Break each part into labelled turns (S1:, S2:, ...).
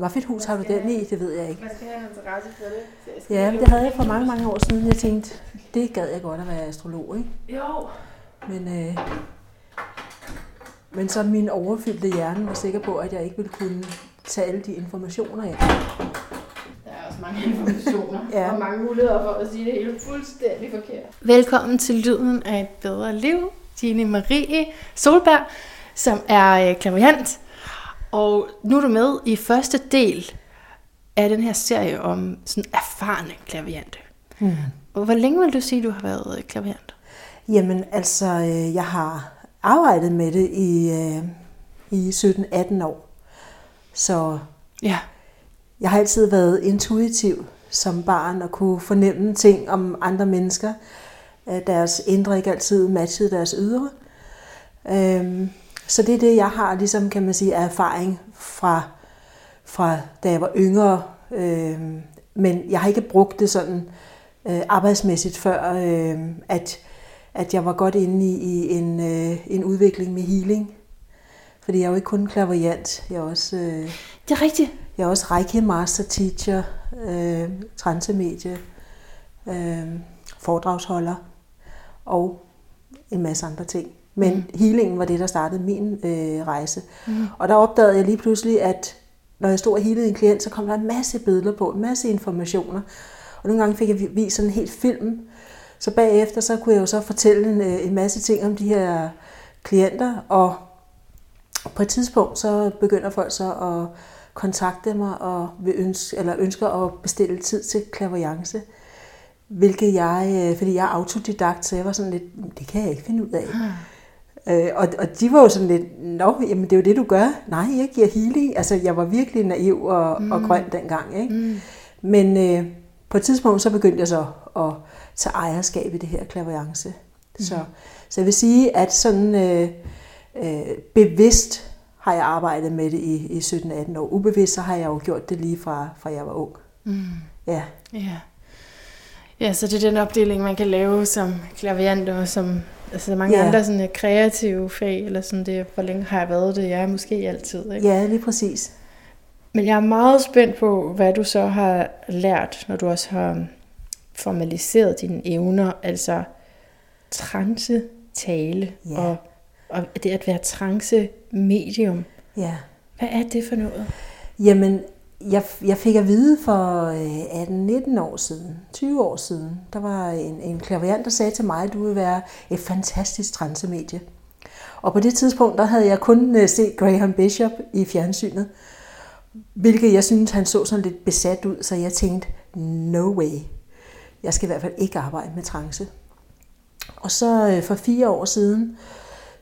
S1: Hvad for et hus har du den i? Det ved jeg ikke.
S2: Man skal have en interesse for det. Skal
S1: Ja, men det havde jeg for mange, mange år siden. Jeg tænkte, det gad jeg godt at være astrolog, ikke?
S2: Jo.
S1: Men, øh, men så min overfyldte hjerne var sikker på, at jeg ikke ville kunne tage alle de informationer ind.
S2: Der er også mange informationer
S1: Ja.
S2: og mange muligheder for at sige det hele fuldstændig forkert. Velkommen til Lyden af et bedre liv. Dine Marie Solberg, som er øh, klaverjant. Og nu er du med i første del af den her serie om sådan erfarne klaverjante.
S1: Hmm.
S2: Og hvor længe vil du sige, du har været øh, klaverjant?
S1: Jamen, altså, øh, jeg har arbejdet med det i, øh, i 17-18 år. Så
S2: Ja.
S1: jeg har altid været intuitiv som barn og kunne fornemme ting om andre mennesker. Deres indre ikke altid matchede deres ydre. Øhm, Så det er det, jeg har, ligesom kan man sige, af erfaring fra, fra da jeg var yngre. Øhm, Men jeg har ikke brugt det sådan øh, arbejdsmæssigt før, øh, at, at jeg var godt inde i, i en, øh, en udvikling med healing. Fordi jeg er jo ikke kun klaverjant, jeg er også... Øh,
S2: Det er rigtigt.
S1: jeg er også Reiki Master Teacher, øh, transemedie, øh, foredragsholder og en masse andre ting. Men mm. healingen var det, der startede min øh, rejse. Mm. Og der opdagede jeg lige pludselig, at når jeg stod og healede en klient, så kom der en masse billeder på, en masse informationer. Og nogle gange fik jeg vist sådan en helt film. Så bagefter så kunne jeg jo så fortælle en, øh, en masse ting om de her klienter, og på et tidspunkt så begynder folk så at kontakte mig og vil ønske, eller ønsker at bestille tid til klaverjance. Hvilket jeg, øh, fordi jeg er autodidakt, så jeg var sådan lidt, det kan jeg ikke finde ud af. Øh, og, og de var jo sådan lidt, nå, jamen det er jo det, du gør. Nej, jeg giver healing. Altså, jeg var virkelig naiv og, mm. og grøn dengang. Ikke? Mm. Men øh, på et tidspunkt, så begyndte jeg så at tage ejerskab i det her klaverjance. Mm. Så, så jeg vil sige, at sådan øh, øh, bevidst har jeg arbejdet med det i, i 17-18 år. Ubevidst, så har jeg jo gjort det lige fra, fra jeg var ung.
S2: Mm.
S1: Ja.
S2: Ja. Ja, så det er den opdeling, man kan lave som klaviant og som altså mange
S1: Ja.
S2: andre sådan, øh, kreative fag, eller sådan det, hvor længe har jeg været det? Jeg er måske altid, ikke?
S1: ja, lige præcis.
S2: Men jeg er meget spændt på, hvad du så har lært, når du også har formaliseret dine evner, altså trance tale
S1: Ja.
S2: og, og det at være trance medium.
S1: Ja.
S2: Hvad er det for noget?
S1: Jamen, jeg, jeg fik at vide for øh, 18-19 år siden, 20 år siden, der var en, en klaviant, der sagde til mig, at du vil være et fantastisk transemedie. Og på det tidspunkt, der havde jeg kun øh, set Graham Bishop i fjernsynet, hvilket jeg synes, han så sådan lidt besat ud, så jeg tænkte, no way. Jeg skal i hvert fald ikke arbejde med trance. Og så øh, for fire år siden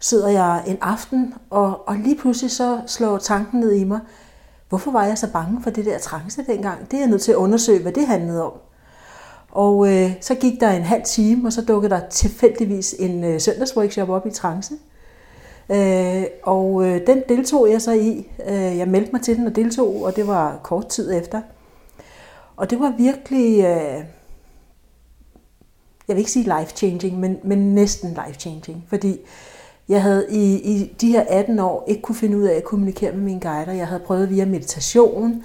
S1: sidder jeg en aften, og, og lige pludselig så slår tanken ned i mig, hvorfor var jeg så bange for det der trance dengang? Det er jeg nødt til at undersøge, hvad det handlede om. Og øh, så gik der en halv time, og så dukkede der tilfældigvis en øh, søndagsworkshop op i trance. Øh, og øh, den deltog jeg så i. Øh, jeg meldte mig til den og deltog, og det var kort tid efter. Og det var virkelig, øh, jeg vil ikke sige life-changing, men, men næsten life-changing. Fordi jeg havde i, i de her 18 år ikke kunne finde ud af at kommunikere med mine guider. Jeg havde prøvet via meditation,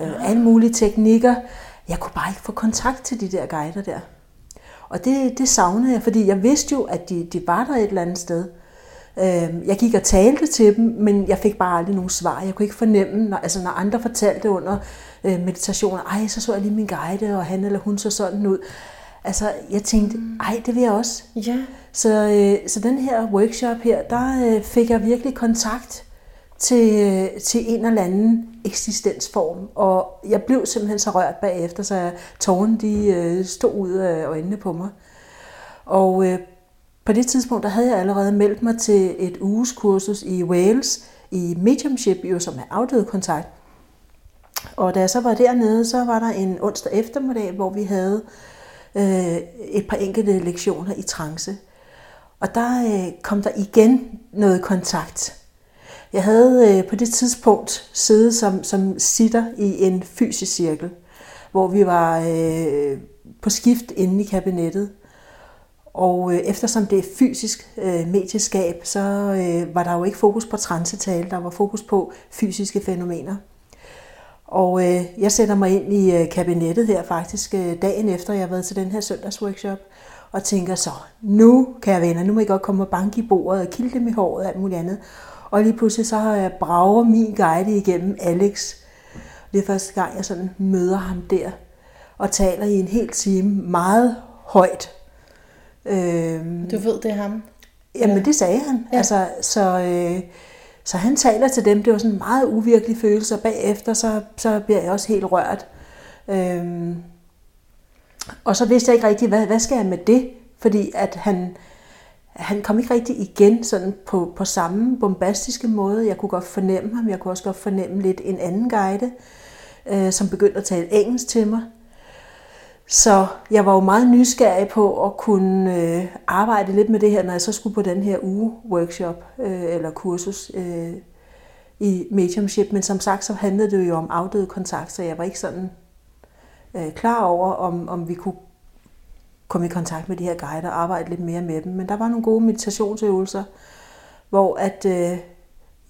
S1: øh, alle mulige teknikker. Jeg kunne bare ikke få kontakt til de der guider der. Og det, det savnede jeg, fordi jeg vidste jo, at de, de var der et eller andet sted. Øh, Jeg gik og talte til dem, men jeg fik bare aldrig nogen svar. Jeg kunne ikke fornemme, når, altså når andre fortalte under øh, meditationer, ej, så så jeg lige min guide, og han eller hun så sådan ud. Altså, jeg tænkte, ej, det vil jeg også.
S2: Ja.
S1: Så, øh, så den her workshop her, der øh, fik jeg virkelig kontakt til, øh, til en eller anden eksistensform. Og jeg blev simpelthen så rørt bagefter, så tårerne de øh, stod ud af øjnene på mig. Og øh, på det tidspunkt, der havde jeg allerede meldt mig til et ugeskursus i Wales, i mediumship, jo, som er afdøde kontakt. Og da jeg så var dernede, så var der en onsdag eftermiddag, hvor vi havde øh, et par enkelte lektioner i trance. Og der øh, kom der igen noget kontakt. Jeg havde øh, på det tidspunkt siddet som, som sitter i en fysisk cirkel, hvor vi var øh, på skift inde i kabinettet. Og øh, eftersom det er fysisk øh, medieskab, så øh, var der jo ikke fokus på transetale, der var fokus på fysiske fænomener. Og øh, jeg sætter mig ind i øh, kabinettet her faktisk øh, dagen efter, jeg har været til den her søndagsworkshop, og tænker så, nu kan jeg venner, nu må jeg godt komme og banke i bordet og kilde dem i håret og alt muligt andet. Og lige pludselig så har jeg brager min guide igennem Alex. Det er første gang, jeg sådan møder ham der og taler i en hel time meget højt.
S2: Øhm, du ved, det er ham?
S1: Jamen, ja. det sagde han. Ja. Altså, så, øh, så han taler til dem. Det var sådan en meget uvirkelig følelse, og bagefter så, så bliver jeg også helt rørt. Øhm, og så vidste jeg ikke rigtig, hvad, hvad skal jeg med det? Fordi at han, han kom ikke rigtig igen sådan på, på samme bombastiske måde. Jeg kunne godt fornemme ham. Jeg kunne også godt fornemme lidt en anden guide, øh, som begyndte at tale engelsk til mig. Så jeg var jo meget nysgerrig på at kunne øh, arbejde lidt med det her, når jeg så skulle på den her uge workshop øh, eller kursus øh, i mediumship. Men som sagt, så handlede det jo om afdøde kontakt, så jeg var ikke sådan øh, klar over, om, om vi kunne komme i kontakt med de her guider og arbejde lidt mere med dem. Men der var nogle gode meditationsøvelser, hvor at øh,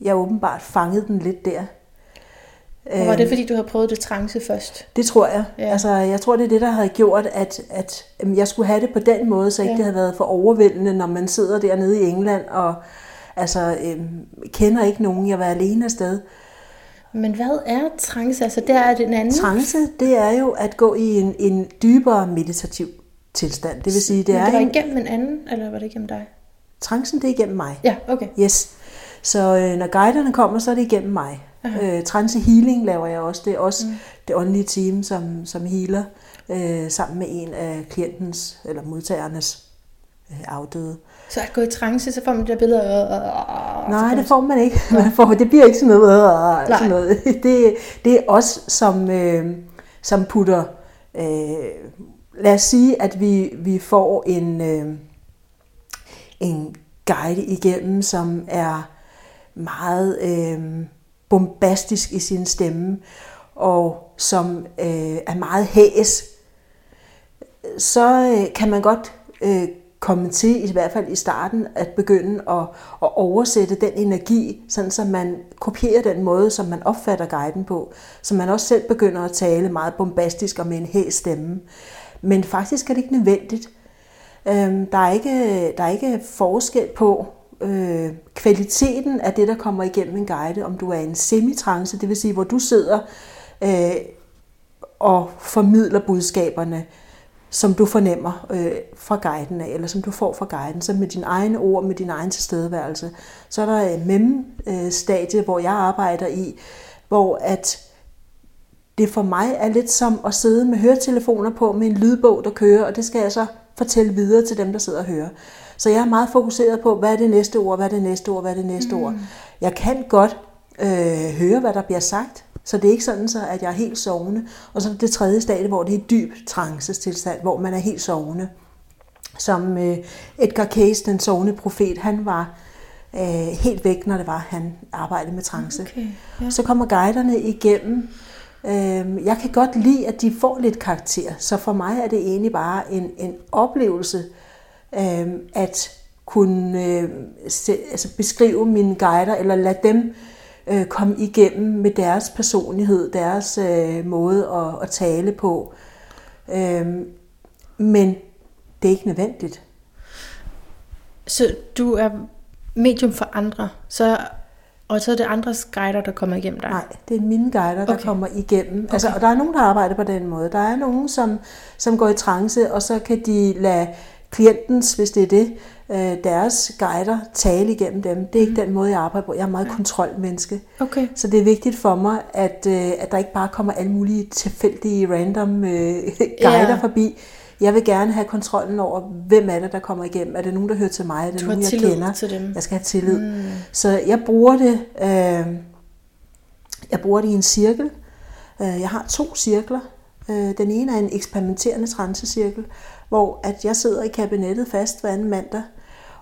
S1: jeg åbenbart fangede den lidt der.
S2: Og var det, øhm, fordi du havde prøvet det trance først?
S1: Det tror jeg. Ja. Altså, jeg tror, det er det, der havde gjort, at, at jeg skulle have det på den måde, så ikke ja. det havde været for overvældende, når man sidder dernede i England og altså, øhm, kender ikke nogen. Jeg var alene afsted.
S2: Men hvad er trance? Altså, det er den anden?
S1: Trance, det er jo at gå i en, en dybere meditativ tilstand. Det vil sige, det
S2: Men
S1: er
S2: det var
S1: en...
S2: igennem en anden, eller var det igennem dig?
S1: Trancen, det er igennem mig.
S2: Ja, okay.
S1: Yes. Så øh, når guiderne kommer, så er det igennem mig. Øh, trance healing laver jeg også. Det er også mm. det åndelige team, som, som healer øh, sammen med en af klientens eller modtagernes øh, afdøde.
S2: Så at gå i trance, så får man det der billede af...
S1: Nej, det får man ikke. Man får, det bliver ikke sådan noget. sådan noget. Det, det er os, som, øh, som putter... Øh, lad os sige, at vi, vi får en, øh, en guide igennem, som er meget... Øh, bombastisk i sin stemme, og som øh, er meget hæs, så øh, kan man godt øh, komme til, i hvert fald i starten, at begynde at, at oversætte den energi, sådan så man kopierer den måde, som man opfatter guiden på, så man også selv begynder at tale meget bombastisk og med en hæs stemme. Men faktisk er det ikke nødvendigt. Øh, der, er ikke, der er ikke forskel på, øh, kvaliteten af det, der kommer igennem en guide, om du er en semitrance, det vil sige, hvor du sidder øh, og formidler budskaberne, som du fornemmer øh, fra guiden af, eller som du får fra guiden, så med dine egne ord, med din egen tilstedeværelse. Så er der et mem-stadie, øh, hvor jeg arbejder i, hvor at det for mig er lidt som at sidde med høretelefoner på med en lydbog, der kører, og det skal jeg så fortælle videre til dem, der sidder og hører. Så jeg er meget fokuseret på, hvad er det næste ord, hvad er det næste ord, hvad er det næste mm. ord. Jeg kan godt øh, høre, hvad der bliver sagt, så det er ikke sådan, så, at jeg er helt sovende. Og så det tredje stadie, hvor det er dyb trancestilstand, hvor man er helt sovende. Som øh, Edgar Case, den sovende profet, han var øh, helt væk, når det var, han arbejdede med trance. Okay, ja. Så kommer guiderne igennem. Øh, jeg kan godt lide, at de får lidt karakter, så for mig er det egentlig bare en, en oplevelse, øh, at kunne øh, se, altså beskrive mine guider, eller lade dem øh, komme igennem med deres personlighed, deres øh, måde at, at tale på. Øh, men det er ikke nødvendigt.
S2: Så du er medium for andre, så, og så er det andres guider, der kommer igennem dig?
S1: Nej, det er mine guider, der okay. kommer igennem. Okay. Altså, og der er nogen, der arbejder på den måde. Der er nogen, som, som går i trance, og så kan de lade klientens, hvis det er det, øh, deres guider tale igennem dem. Det er ikke mm. den måde, jeg arbejder på. Jeg er meget kontrolmenneske.
S2: Okay.
S1: Så det er vigtigt for mig, at, øh, at der ikke bare kommer alle mulige tilfældige, random øh, guider ja. forbi. Jeg vil gerne have kontrollen over, hvem er det, der kommer igennem. Er det nogen, der hører til mig? Er det
S2: du
S1: nogen,
S2: jeg
S1: kender?
S2: Til dem.
S1: Jeg skal have tillid. Mm. Så jeg bruger det, øh, jeg bruger det i en cirkel. Jeg har to cirkler. Den ene er en eksperimenterende transecirkel, hvor at jeg sidder i kabinettet fast hver anden mandag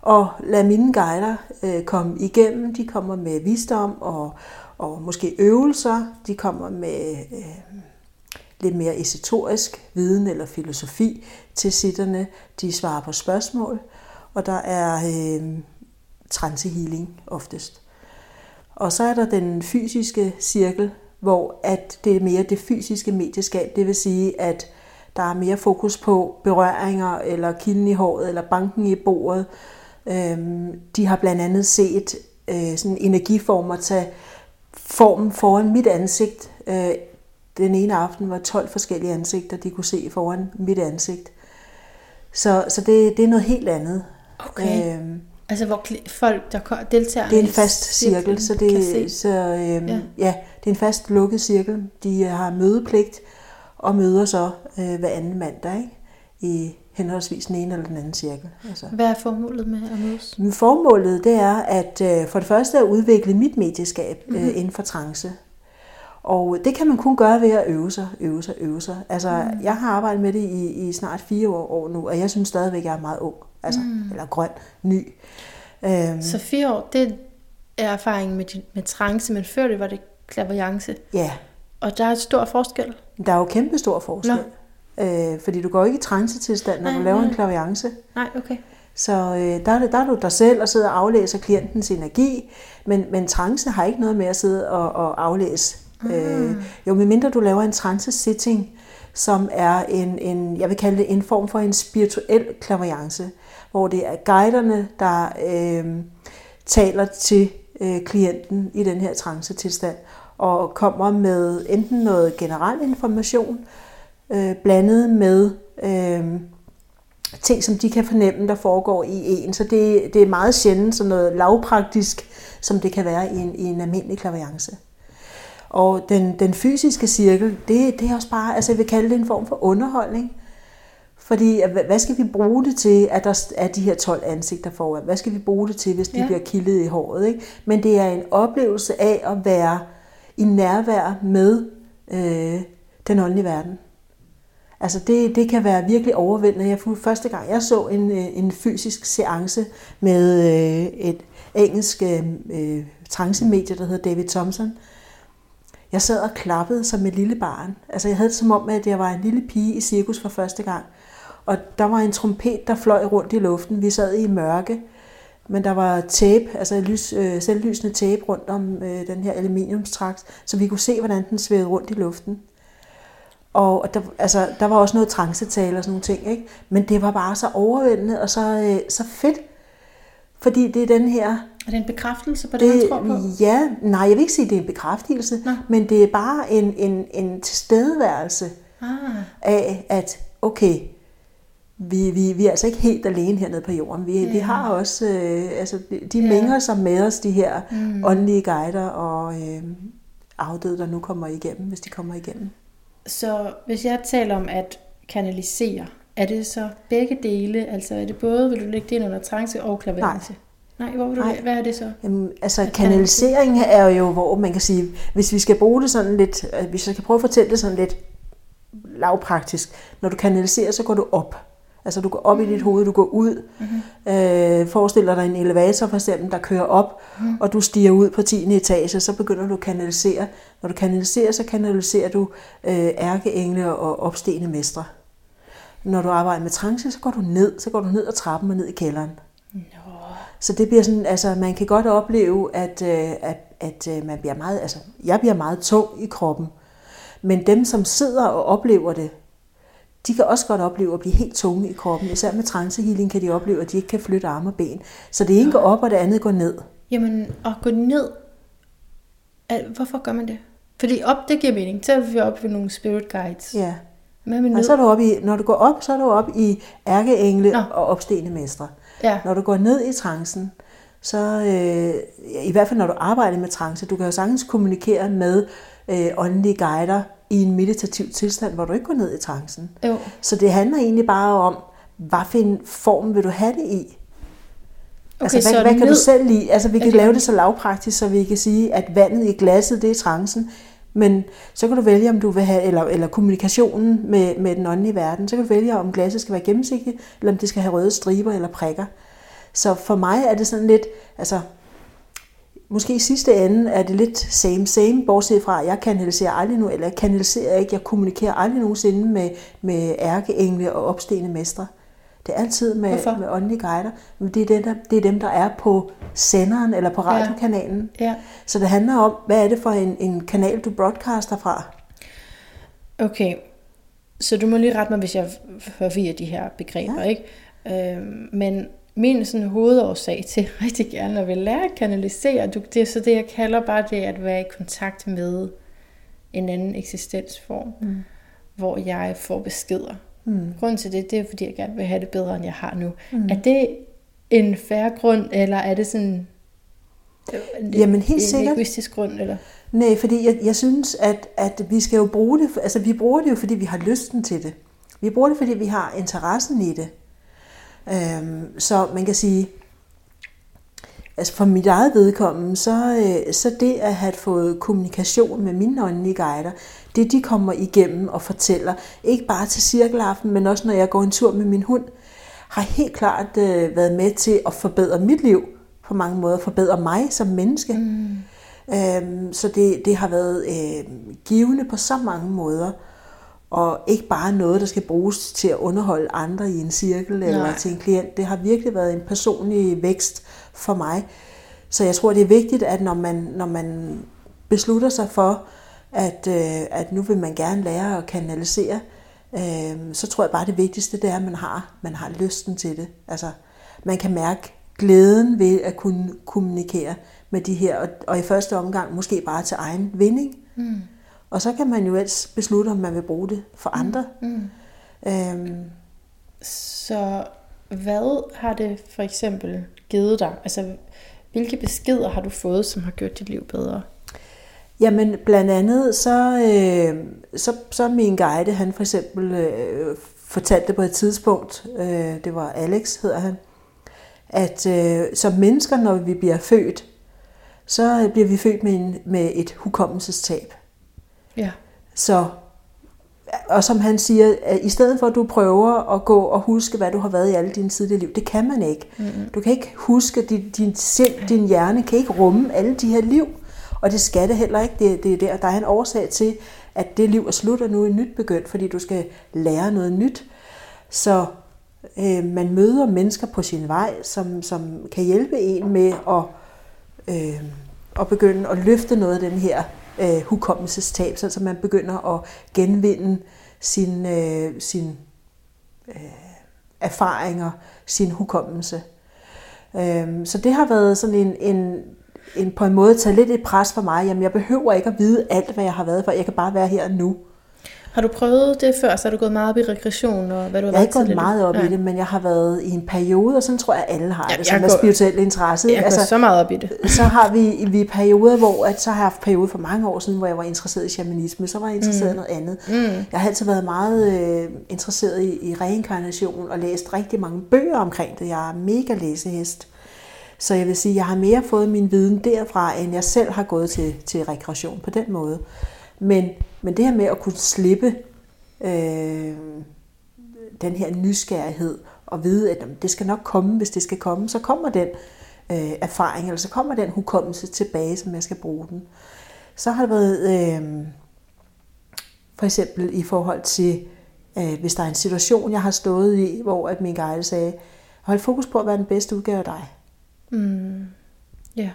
S1: og lader mine guider øh, komme igennem. De kommer med visdom og, og måske øvelser. De kommer med øh, lidt mere esoterisk viden eller filosofi til sitterne. De svarer på spørgsmål, og der er øh, trancehealing oftest. Og så er der den fysiske cirkel, hvor at det er mere det fysiske medieskab. Det vil sige, at der er mere fokus på berøringer, eller kilden i håret, eller banken i bordet. Øhm, de har blandt andet set øh, sådan energiformer tage formen foran mit ansigt. Øh, den ene aften var 12 forskellige ansigter, de kunne se foran mit ansigt. Så, så det, det er noget helt andet.
S2: Okay. Øhm, altså hvor folk, der deltager
S1: Det er en fast cirkel, så, det, så øhm, ja. ja, det er en fast lukket cirkel. De har mødepligt og møder så øh, hver anden mandag ikke? i henholdsvis den ene eller den anden cirkel.
S2: Altså. Hvad er formålet med at mødes?
S1: Formålet det er at øh, for det første at udvikle mit medieskab øh, mm-hmm. inden for trance. Og det kan man kun gøre ved at øve sig, øve sig, øve sig. Altså, mm. jeg har arbejdet med det i, i snart fire år, år nu, og jeg synes stadigvæk, at jeg er meget ung. Altså, mm. eller grøn, ny.
S2: Øhm. Så fire år, det er erfaringen med, med trance, men før det var det klaverjance.
S1: Ja.
S2: Og der er et stor forskel.
S1: Der er jo kæmpe stor forskel. Øh, fordi du går ikke i trance-tilstand, når nej, du laver nej. en klaverjance.
S2: Nej, okay.
S1: Så øh, der, er det, der er du dig selv og sidder og aflæser klientens energi, men, men trance har ikke noget med at sidde og, og aflæse Mm. Øh, jo, medmindre du laver en trance-sitting, som er en, en, jeg vil kalde det en form for en spirituel klaverance, hvor det er guiderne, der øh, taler til øh, klienten i den her trance-tilstand, og kommer med enten noget generel information, øh, blandet med øh, ting, som de kan fornemme, der foregår i en. Så det, det er meget sjældent sådan noget lavpraktisk, som det kan være i en, i en almindelig klaverance. Og den, den fysiske cirkel, det, det er også bare, altså jeg vil kalde det en form for underholdning. Fordi hvad skal vi bruge det til, at der er de her 12 ansigter foran? Hvad skal vi bruge det til, hvis de ja. bliver kildet i håret? Ikke? Men det er en oplevelse af at være i nærvær med øh, den åndelige verden. Altså det, det kan være virkelig overvældende. Jeg første gang jeg så en, øh, en fysisk seance med øh, et engelsk øh, øh trancemedie, der hedder David Thompson, jeg sad og klappede som et lille barn. Altså jeg havde det som om, at jeg var en lille pige i cirkus for første gang. Og der var en trompet, der fløj rundt i luften. Vi sad i mørke, men der var tape, altså lys, øh, selvlysende tape rundt om øh, den her aluminiumstrakt, så vi kunne se, hvordan den svævede rundt i luften. Og der, altså, der var også noget trancetale og sådan nogle ting, ikke? men det var bare så overvældende og så, øh, så fedt. Fordi det er den her
S2: er det en bekræftelse på det, det man tror på?
S1: Ja, nej, jeg vil ikke sige, at det er en bekræftelse, Nå. men det er bare en, en, en tilstedeværelse ah. af, at okay, vi, vi, vi er altså ikke helt alene hernede på jorden. Vi, ja. vi har også, øh, altså de ja. mænger sig med os, de her mm. åndelige guider og øh, afdøde, der nu kommer igennem, hvis de kommer igennem.
S2: Så hvis jeg taler om at kanalisere, er det så begge dele? Altså er det både, vil du lægge det ind under trance og klaverance? Nej. Nej, hvor vil du, Nej. hvad er det så?
S1: Jamen, altså kanalisering er jo, hvor man kan sige, hvis vi skal bruge det sådan lidt, øh, hvis jeg skal prøve at fortælle det sådan lidt lavpraktisk, når du kanaliserer, så går du op. Altså du går op mm. i dit mm. hoved, du går ud. Mm-hmm. Øh, forestiller dig en elevator for eksempel, der kører op, mm. og du stiger ud på 10. etage, så begynder du at kanalisere. Når du kanaliserer, så kanaliserer du øh, ærkeengle og opstigende mestre. Når du arbejder med trance, så går du ned, så går du ned ad trappen og ned i kælderen. No. Så det bliver sådan, altså man kan godt opleve, at, øh, at, at øh, man bliver meget, altså jeg bliver meget tung i kroppen. Men dem, som sidder og oplever det, de kan også godt opleve at blive helt tunge i kroppen. Især med trancehealing kan de opleve, at de ikke kan flytte arme og ben. Så det ene går op, og det andet går ned.
S2: Jamen, at gå ned, hvorfor gør man det? Fordi op, det giver mening. Så er vi oppe ved nogle spirit guides.
S1: Ja. Men og så er du op i, når du går op, så er du op i ærkeengle Nå. og opstigende mestre. Ja. Når du går ned i trancen, så øh, i hvert fald når du arbejder med trance, du kan jo sagtens kommunikere med øh, åndelige guider i en meditativ tilstand, hvor du ikke går ned i trancen. Jo. Så det handler egentlig bare om, hvad for en form vil du have det i? Okay, altså, hvad, hvad kan ned... du selv lide? Altså, vi kan okay. lave det så lavpraktisk, så vi kan sige, at vandet i glasset, det er trancen. Men så kan du vælge, om du vil have, eller, eller kommunikationen med, med den åndelige verden, så kan du vælge, om glasset skal være gennemsigtigt, eller om det skal have røde striber eller prikker. Så for mig er det sådan lidt, altså, måske i sidste ende er det lidt same same, bortset fra, at jeg kanaliserer aldrig nu, eller jeg kanaliserer ikke, jeg kommunikerer aldrig nogensinde med, med ærkeengle og opstigende mestre. Det er altid med, med åndelige guider. Men det er, dem, der, det er dem, der er på senderen eller på radiokanalen.
S2: Ja. Ja.
S1: Så det handler om, hvad er det for en, en kanal, du broadcaster fra?
S2: Okay, så du må lige rette mig, hvis jeg forvirrer de her begreber, ja. ikke? Øhm, men min sådan hovedårsag til rigtig gerne at vil lære at kanalisere, det er så det, jeg kalder bare det at være i kontakt med en anden eksistensform, mm. hvor jeg får beskeder. Mm. Grunden til det, det er, fordi jeg gerne vil have det bedre, end jeg har nu. Mm. Er det en færre grund, eller er det sådan
S1: en, Jamen helt
S2: en
S1: sikkert.
S2: egoistisk grund? Eller?
S1: Nej, fordi jeg, jeg synes, at, at vi skal jo bruge det, altså vi bruger det jo, fordi vi har lysten til det. Vi bruger det, fordi vi har interessen i det. Øhm, så man kan sige, altså for mit eget vedkommende, så, øh, så det at have fået kommunikation med mine åndelige guider, det de kommer igennem og fortæller, ikke bare til cirkelaften, men også når jeg går en tur med min hund, har helt klart øh, været med til at forbedre mit liv på mange måder, forbedre mig som menneske. Mm. Øhm, så det, det har været øh, givende på så mange måder og ikke bare noget, der skal bruges til at underholde andre i en cirkel Nej. eller til en klient. Det har virkelig været en personlig vækst for mig. Så jeg tror, det er vigtigt, at når man, når man beslutter sig for, at, øh, at nu vil man gerne lære at kanalisere, øh, så tror jeg bare, det vigtigste det er, at man har, man har lysten til det. Altså, man kan mærke glæden ved at kunne kommunikere med de her, og, og i første omgang måske bare til egen vinding. Mm. Og så kan man jo ellers beslutte, om man vil bruge det for mm, andre. Mm. Mm. Øhm.
S2: Så hvad har det for eksempel givet dig? Altså, hvilke beskeder har du fået, som har gjort dit liv bedre?
S1: Jamen, blandt andet, så, øh, så, så min guide, han for eksempel øh, fortalte på et tidspunkt, øh, det var Alex, hedder han, at øh, som mennesker, når vi bliver født, så bliver vi født med, en, med et hukommelsestab.
S2: Ja.
S1: Så, og som han siger, at i stedet for at du prøver at gå og huske, hvad du har været i alle dine tidligere liv, det kan man ikke. Mm-hmm. Du kan ikke huske, din, din sind, din hjerne kan ikke rumme alle de her liv. Og det skal det heller ikke. Det, det er der, der er en årsag til, at det liv er slut, og nu er nyt begyndt, fordi du skal lære noget nyt. Så øh, man møder mennesker på sin vej, som, som kan hjælpe en med at, øh, at begynde at løfte noget af den her øh, hukommelsestab, så man begynder at genvinde sin, øh, sin øh, erfaringer, sin hukommelse. Øh, så det har været sådan en, en, en på en måde taget lidt et pres for mig. Jamen, jeg behøver ikke at vide alt, hvad jeg har været for. Jeg kan bare være her nu.
S2: Har du prøvet det før, så har du gået meget op i regression? Og hvad du har
S1: jeg har ikke gået meget op i det, men jeg har været i en periode, og sådan tror jeg, alle har ja, det, som er spirituel interesse.
S2: Jeg altså, så meget op i det.
S1: så har vi, vi perioder, hvor at, så har jeg haft periode for mange år siden, hvor jeg var interesseret i shamanisme, så var jeg interesseret mm. i noget andet. Mm. Jeg har altid været meget øh, interesseret i, i reinkarnation og læst rigtig mange bøger omkring det. Jeg er mega læsehest. Så jeg vil sige, jeg har mere fået min viden derfra, end jeg selv har gået til, til rekreation på den måde. Men, men det her med at kunne slippe øh, den her nysgerrighed og vide, at det skal nok komme, hvis det skal komme, så kommer den øh, erfaring, eller så kommer den hukommelse tilbage, som jeg skal bruge den. Så har det været øh, for eksempel i forhold til, øh, hvis der er en situation, jeg har stået i, hvor at min guide sagde, hold fokus på at være den bedste udgave af dig.
S2: Mm. Ja. Yeah.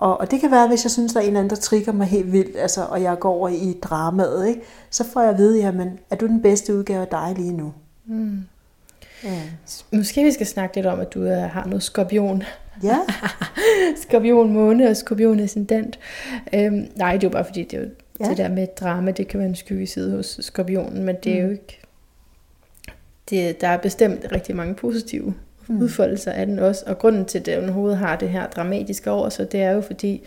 S1: Og, og det kan være, hvis jeg synes, der er en eller anden, der trigger mig helt vildt, altså, og jeg går over i dramaet, ikke? så får jeg at vide, jamen, er du den bedste udgave af dig lige nu? Mm.
S2: Ja. Måske vi skal snakke lidt om, at du uh, har noget skorpion.
S1: Ja.
S2: skorpion måne og skorpion ascendant. Øhm, nej, det er jo bare fordi, det er jo ja. det der med drama, det kan være en skyggeside hos skorpionen, men det er mm. jo ikke... Det, der er bestemt rigtig mange positive mm. udfoldelser af den også. Og grunden til, at den overhovedet har det her dramatiske over så det er jo fordi,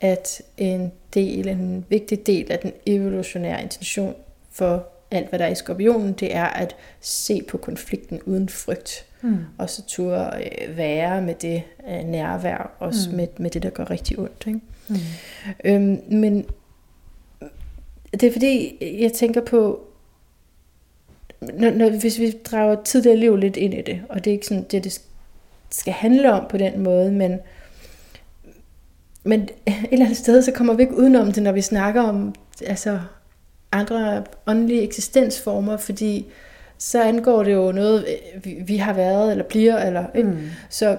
S2: at en del, en vigtig del af den evolutionære intention for alt, hvad der er i skorpionen, det er at se på konflikten uden frygt. Mm. Og så turde øh, være med det øh, nærvær, også mm. med, med det, der gør rigtig ondt. Ikke? Mm. Øhm, men det er fordi, jeg tænker på, når, når, hvis vi drager tidligere liv lidt ind i det, og det er ikke sådan, det, det skal handle om på den måde, men, men et eller andet sted, så kommer vi ikke udenom det, når vi snakker om altså, andre åndelige eksistensformer, fordi så angår det jo noget, vi, vi har været, eller bliver, eller, ikke?
S1: Mm.
S2: Så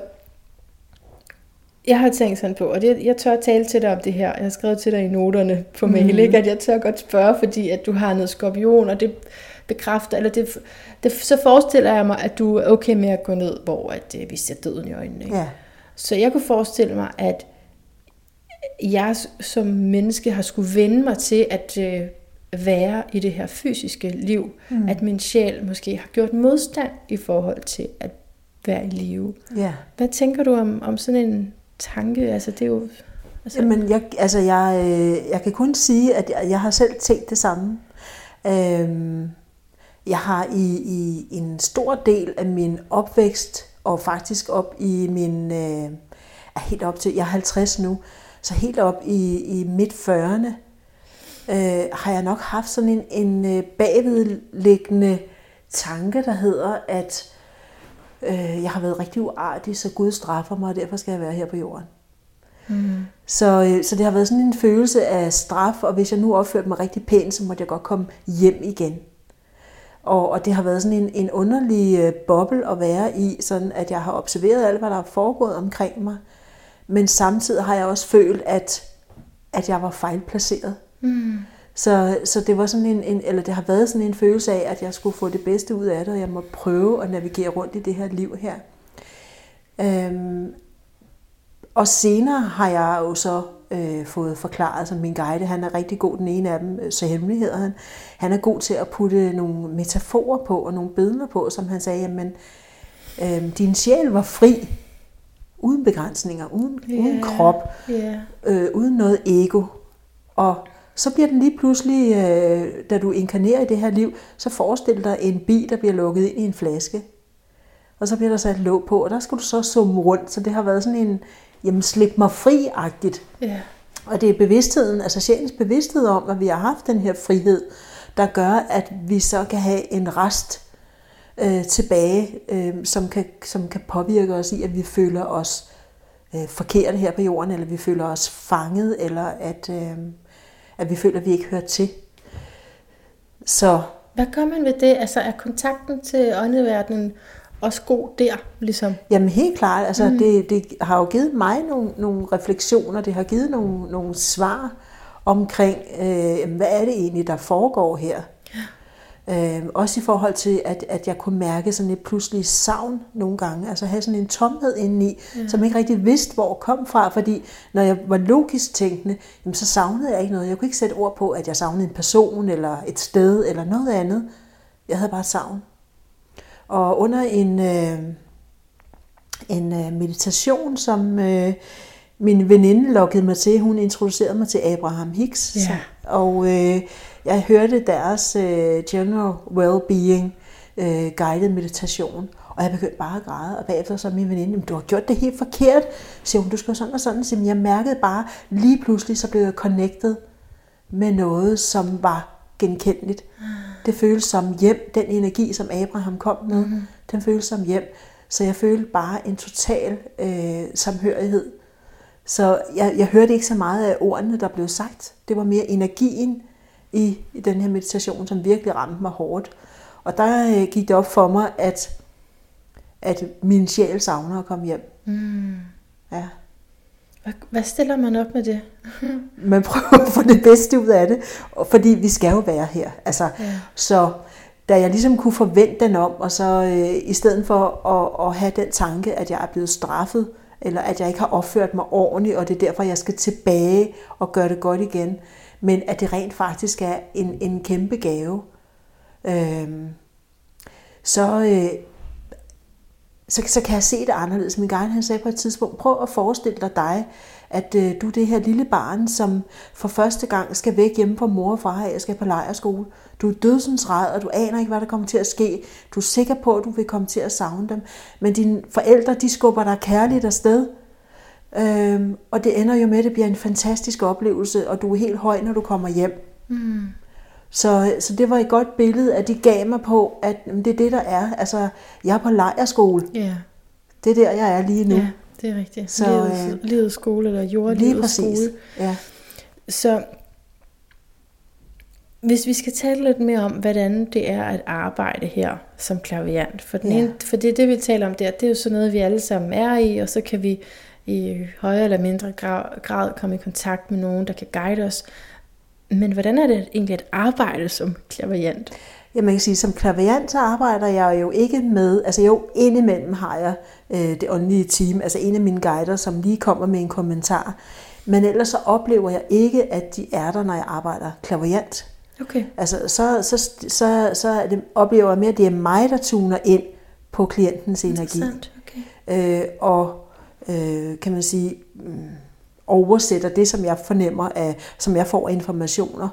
S2: jeg har tænkt sådan på, og det, jeg tør tale til dig om det her. Jeg har skrevet til dig i noterne på mail,
S1: Mhm.
S2: ikke? at jeg tør godt spørge, fordi at du har noget skorpion, og det bekræfter, eller det, det, så forestiller jeg mig, at du er okay med at gå ned, hvor at, øh, vi ser døden i øjnene. Ikke?
S1: Ja.
S2: Så jeg kunne forestille mig, at jeg som menneske har skulle vende mig til at øh, være i det her fysiske liv. Mm. At min sjæl måske har gjort modstand i forhold til at være i live.
S1: ja.
S2: Hvad tænker du om, om sådan en tanke? Altså, det er jo... Altså,
S1: Jamen, jeg, altså jeg, øh, jeg kan kun sige, at jeg, jeg har selv tænkt det samme. Øhm, jeg har i, i en stor del af min opvækst, og faktisk op i min, øh, er helt op til, jeg er 50 nu, så helt op i, i midt 40'erne, øh, har jeg nok haft sådan en, en øh, bagvedliggende tanke, der hedder, at øh, jeg har været rigtig uartig, så Gud straffer mig, og derfor skal jeg være her på jorden.
S2: mm,
S1: Så, øh, så det har været sådan en følelse af straf, og hvis jeg nu opførte mig rigtig pænt, så måtte jeg godt komme hjem igen. Og, og det har været sådan en, en underlig øh, boble at være i, sådan at jeg har observeret alt, hvad der er foregået omkring mig. Men samtidig har jeg også følt, at, at jeg var fejlplaceret.
S2: mm,
S1: Så, så det var sådan en, en, eller det har været sådan en følelse af, at jeg skulle få det bedste ud af det, og jeg må prøve at navigere rundt i det her liv her. Øhm, og senere har jeg jo så øh, fået forklaret, som min guide, han er rigtig god, den ene af dem, øh, så hemmeligheder han, han er god til at putte nogle metaforer på, og nogle billeder på, som han sagde, jamen, øh, din sjæl var fri, uden begrænsninger, uden, yeah. uden krop,
S2: yeah.
S1: øh, uden noget ego. Og så bliver den lige pludselig, øh, da du inkarnerer i det her liv, så forestil dig en bi, der bliver lukket ind i en flaske. Og så bliver der sat låg på, og der skal du så summe rundt. Så det har været sådan en, jamen slip mig fri-agtigt.
S2: Ja.
S1: Og det er bevidstheden, altså sjælens bevidsthed om, at vi har haft den her frihed, der gør, at vi så kan have en rest øh, tilbage, øh, som, kan, som kan påvirke os i, at vi føler os øh, forkerte her på jorden, eller vi føler os fanget, eller at, øh, at vi føler, at vi ikke hører til. Så
S2: Hvad gør man ved det? Altså, er kontakten til åndeverdenen også god der, ligesom?
S1: Jamen helt klart, altså mm. det, det har jo givet mig nogle, nogle refleksioner, det har givet nogle, nogle svar omkring, øh, hvad er det egentlig, der foregår her. Øh, også i forhold til, at, at jeg kunne mærke sådan et pludselig savn nogle gange, altså have sådan en tomhed indeni, ja. som ikke rigtig vidste, hvor kom fra, fordi når jeg var logisk tænkende, jamen, så savnede jeg ikke noget. Jeg kunne ikke sætte ord på, at jeg savnede en person, eller et sted, eller noget andet. Jeg havde bare savn. Og under en, øh, en øh, meditation, som øh, min veninde lokkede mig til, hun introducerede mig til Abraham Hicks.
S2: Ja.
S1: Så, og øh, jeg hørte deres øh, General Wellbeing øh, guided meditation. Og jeg begyndte bare at græde, og bagefter så min veninde, "Jamen, du har gjort det helt forkert. Så siger hun, du skal sådan og sådan. Så jeg mærkede bare, lige pludselig så blev jeg connected med noget, som var genkendeligt. Det føles som hjem. Den energi, som Abraham kom med, mm-hmm. den føles som hjem. Så jeg følte bare en total øh, samhørighed. Så jeg, jeg hørte ikke så meget af ordene, der blev sagt. Det var mere energien i, i den her meditation, som virkelig ramte mig hårdt. Og der øh, gik det op for mig, at, at min sjæl savner at komme hjem.
S2: Mm.
S1: Ja.
S2: Hvad, hvad stiller man op med det?
S1: man prøver at få det bedste ud af det, fordi vi skal jo være her. Altså,
S2: Ja.
S1: Så da jeg ligesom kunne forvente den om, og så øh, i stedet for at, at have den tanke, at jeg er blevet straffet, eller at jeg ikke har opført mig ordentligt, og det er derfor, jeg skal tilbage og gøre det godt igen, men at det rent faktisk er en, en kæmpe gave, øh, så, øh, så, så kan jeg se det anderledes. Min guide han sagde på et tidspunkt, prøv at forestille dig dig, at øh, du er det her lille barn, som for første gang skal væk hjemme fra mor og far og skal på lejerskole. Du er dødsensræd, og du aner ikke, hvad der kommer til at ske. Du er sikker på, at du vil komme til at savne dem. Men dine forældre, de skubber dig kærligt afsted. Øhm, og det ender jo med, at det bliver en fantastisk oplevelse, og du er helt høj, når du kommer hjem.
S2: Mm.
S1: Så, så det var et godt billede, at de gav mig på, at det er det, der er. Altså, jeg er på lejerskole.
S2: Ja.
S1: Det er der, jeg er lige nu.
S2: ja, det er rigtigt.
S1: Så,
S2: livets,
S1: øh,
S2: livets skole, eller
S1: lige
S2: jordlivets
S1: præcis.
S2: skole.
S1: Ja.
S2: Så Hvis vi skal tale lidt mere om, hvordan det er at arbejde her som klaviant, for, den
S1: Ja.
S2: ene, for det, det vi taler om der, det er jo sådan noget, vi alle sammen er i, og så kan vi i højere eller mindre grad, grad komme i kontakt med nogen, der kan guide os. Men hvordan er det egentlig at arbejde som klaviant?
S1: Ja, man kan sige, som klaviant, så arbejder jeg jo ikke med, altså jo, indimellem har jeg øh, det åndelige team, altså en af mine guider, som lige kommer med en kommentar. Men ellers så oplever jeg ikke, at de er der, når jeg arbejder klaviant.
S2: Okay.
S1: Altså, så, så, så, så det, oplever jeg mere, at det er mig, der tuner ind på klientens energi.
S2: Okay.
S1: Øh, og øh, kan man sige, mm, oversætter det, som jeg fornemmer, af, som jeg får af informationer.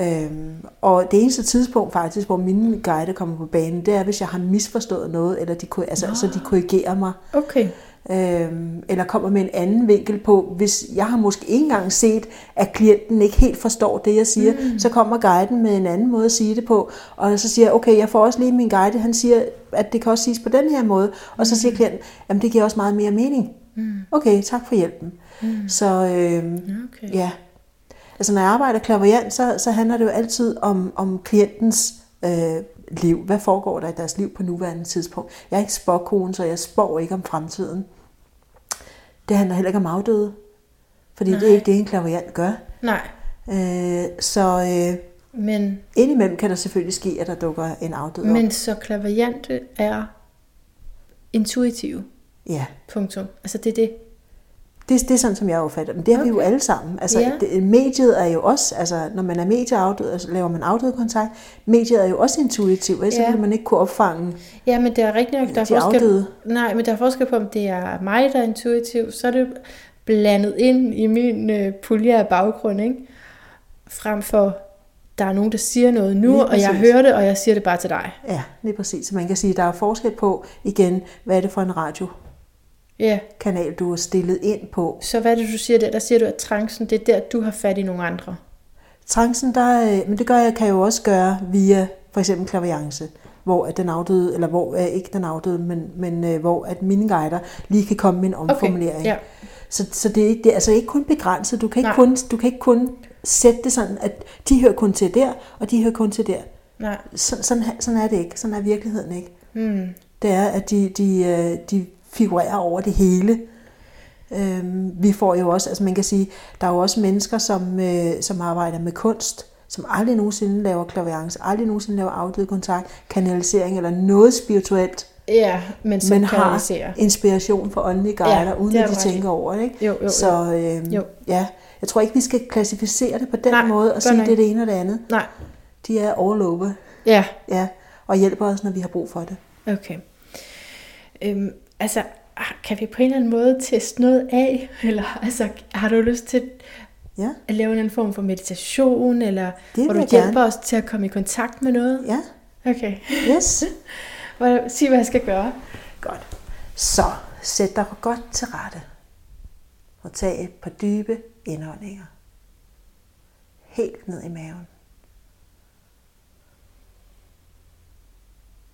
S1: Øhm, og det eneste tidspunkt faktisk, hvor mine guider kommer på banen, det er, hvis jeg har misforstået noget, eller de, altså, så de korrigerer mig.
S2: Okay.
S1: Øhm, eller kommer med en anden vinkel på, hvis jeg har måske ikke engang set, at klienten ikke helt forstår det, jeg siger, mm. så kommer guiden med en anden måde at sige det på, og så siger jeg, okay, jeg får også lige min guide, han siger, at det kan også siges på den her måde, og så siger klienten, jamen det giver også meget mere mening. Mm. Okay, tak for hjælpen. Mm. Så øhm,
S2: Okay.
S1: ja, altså når jeg arbejder klaverjant, så, så handler det jo altid om, om klientens øh, liv. Hvad foregår der i deres liv på nuværende tidspunkt? Jeg er ikke spåkone, så jeg spår ikke om fremtiden. Det handler heller ikke om afdøde, fordi Nej. det er ikke det, en klaverjant gør.
S2: Nej,
S1: Øh, så øh,
S2: men,
S1: indimellem kan der selvfølgelig ske, at der dukker en afdød op.
S2: men så klaverjante er intuitive.
S1: Ja,
S2: Punktum. Altså det er det.
S1: Det, det er sådan, som jeg opfatter det. Men det har okay. vi jo alle sammen. Altså,
S2: Ja.
S1: det, mediet er jo også, altså, når man er medieafdød, altså, laver man afdød kontakt, mediet er jo også intuitivt, ellers
S2: Ja.
S1: ja. vil man ikke kunne opfange
S2: Ja, men det er rigtigt nok, der er
S1: de
S2: forskel.
S1: afdøde.
S2: Nej, men der er forskel på, om det er mig, der er intuitiv, så er det blandet ind i min øh, pulje af baggrund, ikke? Frem for, der er nogen, der siger noget nu, og jeg hører det, og jeg siger det bare til dig.
S1: Ja, lige præcis. Så man kan sige, at der er forskel på, igen, hvad er det for en radiokanal,
S2: Ja,
S1: du er stillet ind på.
S2: så hvad er det, du siger der? Der siger du, at trancen, det er der, du har fat i nogle andre.
S1: Trancen, der, øh, men det gør jeg, kan jeg jo også gøre via for eksempel klaviance, hvor at den afdøde, eller hvor øh, ikke den afdøde, men, men øh, hvor at mine guider lige kan komme med en omformulering.
S2: ja.
S1: Så, så det, er ikke, det er altså ikke kun begrænset. Du kan ikke,
S2: Nej.
S1: kun, du kan ikke kun sætte det sådan, at de hører kun til der, og de hører kun til der.
S2: Nej.
S1: Så, sådan, sådan er det ikke. Sådan er virkeligheden ikke.
S2: Hmm.
S1: Det er, at de, de, de figurerer over det hele. Øhm, vi får jo også, altså man kan sige, der er jo også mennesker, som, øh, som arbejder med kunst, som aldrig nogensinde laver klaviance, aldrig nogensinde laver afdød kontakt, kanalisering eller noget spirituelt,
S2: Ja, men som
S1: men har inspiration for åndelige guider,
S2: Ja,
S1: uden at de
S2: ret
S1: tænker over det. Ikke?
S2: Jo, jo, jo.
S1: Så øh,
S2: Jo.
S1: ja, jeg tror ikke, vi skal klassificere det på den
S2: Nej,
S1: måde og sige, det er det ene og det andet.
S2: Nej,
S1: De er all over,
S2: ja,
S1: ja, og hjælper os, når vi har brug for det.
S2: okay. Øhm, altså, kan vi på en eller anden måde teste noget af? Eller altså, har du lyst til
S1: Ja,
S2: at lave en form for meditation, eller hvor du hjælper
S1: gerne.
S2: os til at komme i kontakt med noget?
S1: ja,
S2: Okay.
S1: yes.
S2: Sig, hvad jeg skal gøre.
S1: Godt. Så sæt dig godt til rette. Og tag et par dybe indåndinger. Helt ned i maven.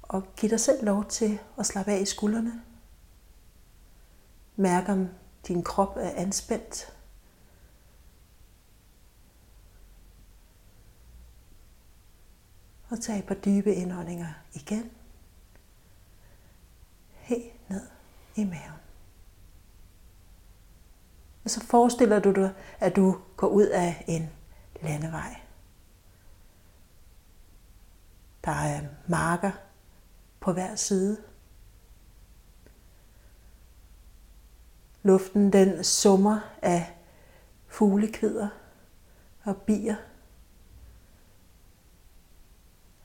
S1: Og giv dig selv lov til at slappe af i skuldrene. Mærk om din krop er anspændt. Og tag et par dybe indåndinger igen helt ned i maven. Og så forestiller du dig, at du går ud af en landevej. Der er marker på hver side. Luften den summer af fuglekvider og bier.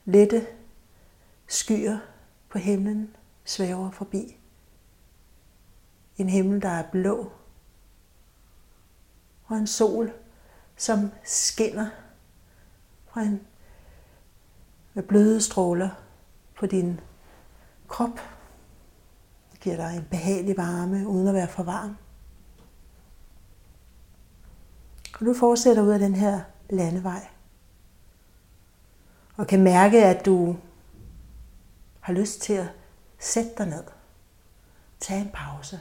S1: Lette skyer på himlen svæver forbi. En himmel, der er blå. Og en sol, som skinner fra en med bløde stråler på din krop. Giver dig en behagelig varme, uden at være for varm. Og du fortsætter ud af den her landevej. Og kan mærke, at du har lyst til at sætte dig ned. Tag en pause.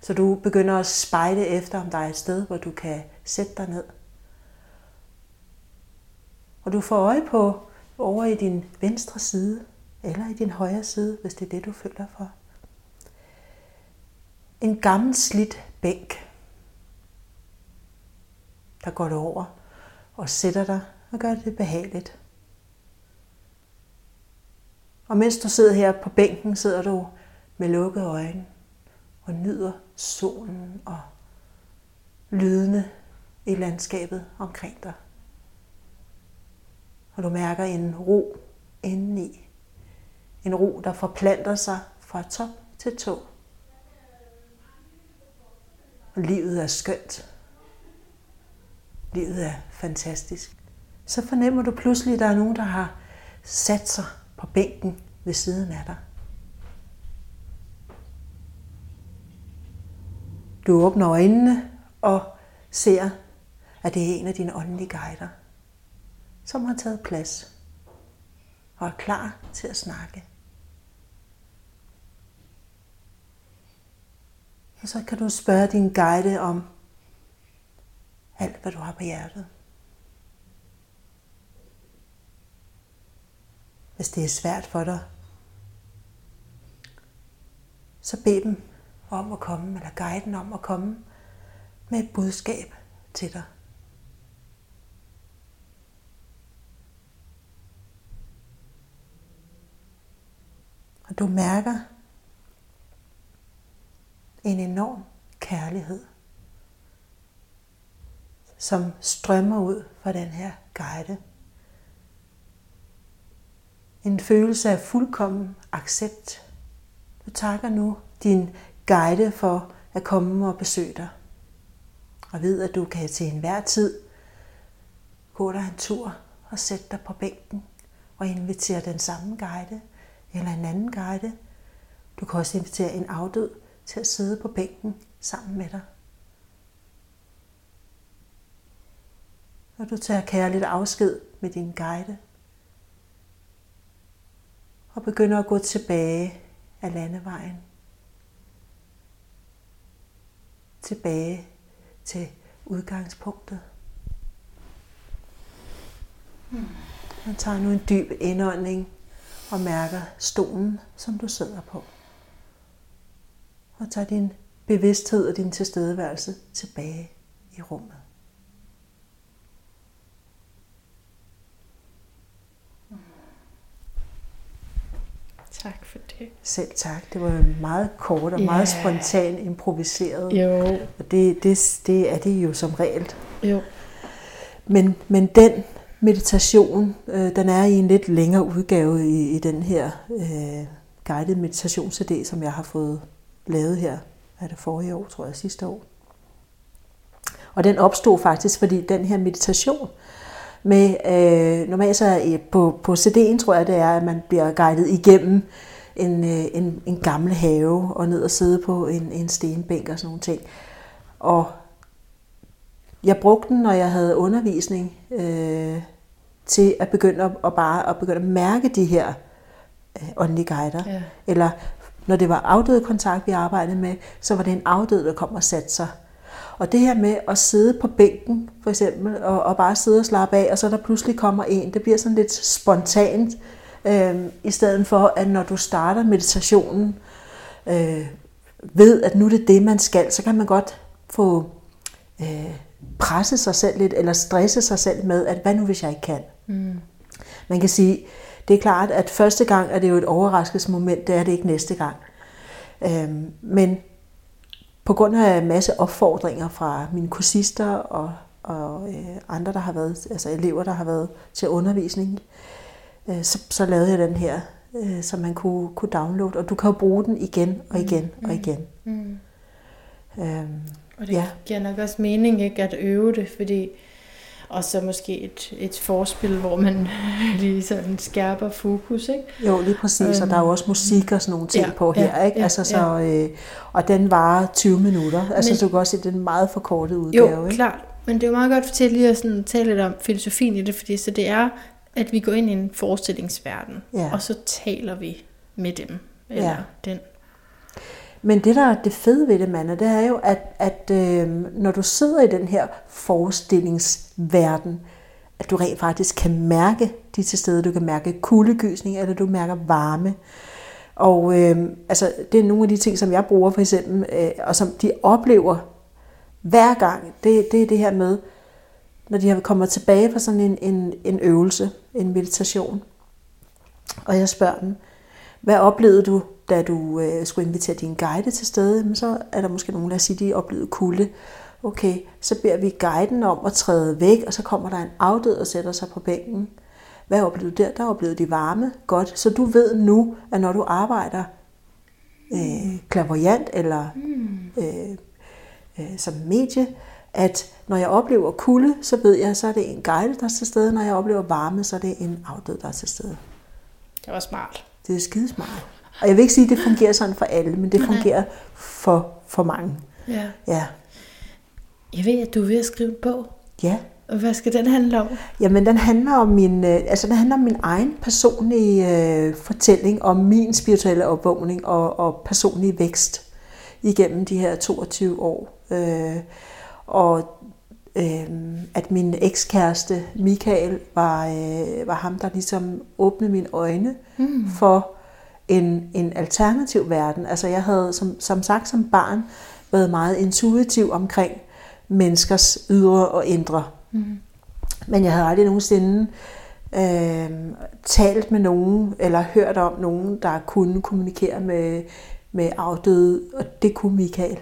S1: Så du begynder at spejde efter, om der er et sted, hvor du kan sætte dig ned. Og du får øje på over i din venstre side, eller i din højre side, hvis det er det, du føler for. En gammel slidt bænk. Der går du over og sætter dig og gør det behageligt. Og mens du sidder her på bænken, sidder du med lukkede øjne og nyder solen og lydene i landskabet omkring dig. Og du mærker en ro indeni. En ro, der forplanter sig fra top til tå. Og livet er skønt. Livet er fantastisk. Så fornemmer du pludselig, at der er nogen, der har sat sig på bænken ved siden af dig. Du åbner øjnene og ser, at det er en af dine åndelige guider, som har taget plads og er klar til at snakke. Og så kan du spørge din guide om alt, hvad du har på hjertet. Hvis det er svært for dig, så bed dem om at komme, eller guiden om at komme med et budskab til dig. Og du mærker en enorm kærlighed, som strømmer ud fra den her guide. En følelse af fuldkommen accept. Du takker nu din guide for at komme og besøge dig. Og ved, at du kan til enhver tid gå dig en tur og sætte dig på bænken og invitere den samme guide eller en anden guide. Du kan også invitere en afdød til at sidde på bænken sammen med dig. Og du tager kærligt afsked med din guide og begynder at gå tilbage af landevejen. Tilbage til udgangspunktet. Og tager nu en dyb indånding og mærker stolen, som du sidder på. Og tager din bevidsthed og din tilstedeværelse tilbage i rummet.
S2: Tak for det.
S1: Selv tak. Det var meget kort og yeah. meget spontan improviseret.
S2: Jo.
S1: Og det, det, det er det jo som regel.
S2: Jo.
S1: Men, men den meditation, øh, den er i en lidt længere udgave i, i den her øh, guided meditations som jeg har fået lavet her. Er det forrige år, tror jeg, sidste år. Og den opstod faktisk, fordi den her meditation, med, øh, normalt så øh, på, på CD'en tror jeg det er, at man bliver guidet igennem en, øh, en, en gammel have og ned og sidde på en, en stenbænk og sådan nogle ting. Og jeg brugte den, når jeg havde undervisning, øh, til at begynde at, at bare at begynde at mærke de her øh, åndelige guider. Ja. Eller når det var afdøde kontakt, vi arbejdede med, så var det en afdød, der kom og satte sig og det her med at sidde på bænken, for eksempel, og, og bare sidde og slappe af, og så der pludselig kommer en, det bliver sådan lidt spontant, øh, i stedet for, at når du starter meditationen, øh, ved, at nu er det det, man skal, så kan man godt få øh, presse sig selv lidt, eller stresse sig selv med, at hvad nu hvis jeg ikke kan? Mm. Man kan sige, det er klart, at første gang er det jo et overraskelsesmoment, det er det ikke næste gang. Øh, men på grund af en masse opfordringer fra mine kursister og, og øh, andre, der har været, altså elever, der har været til undervisning, øh, så, så lavede jeg den her, øh, så man kunne, kunne downloade, og du kan jo bruge den igen og igen mm. og igen. Mm.
S2: Øhm, og det ja. giver nok også mening ikke at øve det, fordi og så måske et, et forspil, hvor man lige sådan skærper fokus, ikke?
S1: Jo, lige præcis, og der er jo også musik og sådan nogle ting ja, på her, ja, ikke? Ja, altså, så, ja. øh, og den varer 20 minutter, altså Men, du kan også se, det er en meget forkortet udgave,
S2: jo, ikke? klart, men det er jo meget godt til lige at sådan, tale lidt om filosofien i det, fordi så det er, at vi går ind i en forestillingsverden, ja. og så taler vi med dem, eller ja. den.
S1: Men det, der er det fede ved det, Manna, det er jo, at, at øh, når du sidder i den her forestillingsverden, at du rent faktisk kan mærke de til stede. Du kan mærke kuldegysning, eller du mærker varme. Og øh, altså, det er nogle af de ting, som jeg bruger for eksempel, øh, og som de oplever hver gang. Det, det er det her med, når de har kommet tilbage fra sådan en, en, en øvelse, en meditation. Og jeg spørger dem, hvad oplevede du, da du øh, skulle invitere din guide til stede? Men så er der måske nogen, der siger, at de oplevede kulde. Okay, så beder vi guiden om at træde væk, og så kommer der en afdød og sætter sig på bænken. Hvad oplevede du der? Der oplevede de varme. Godt. Så du ved nu, at når du arbejder øh, klaverjant eller øh, øh, som medie, at når jeg oplever kulde, så ved jeg, så er det en guide, der er til stede. Når jeg oplever varme, så er det en afdød, der er til stede.
S2: Det var smart.
S1: Det er skidesmart. Og jeg vil ikke sige, at det fungerer sådan for alle, men det fungerer for, for mange.
S2: Ja.
S1: Ja.
S2: Jeg ved, at du er ved at skrive en bog.
S1: Ja.
S2: Og hvad skal den handle om?
S1: Jamen, den handler om min, øh, altså, den handler om min egen personlige øh, fortælling om min spirituelle opvågning og, og personlig vækst igennem de her 22 år. Øh, og øh, at min ekskæreste Michael var, øh, var ham, der ligesom åbnede mine øjne mm. for en, en alternativ verden. Altså jeg havde som, som sagt som barn været meget intuitiv omkring menneskers ydre og indre. Mm. Men jeg havde aldrig nogensinde øh, talt med nogen, eller hørt om nogen, der kunne kommunikere med, med afdøde, og det kunne Michael.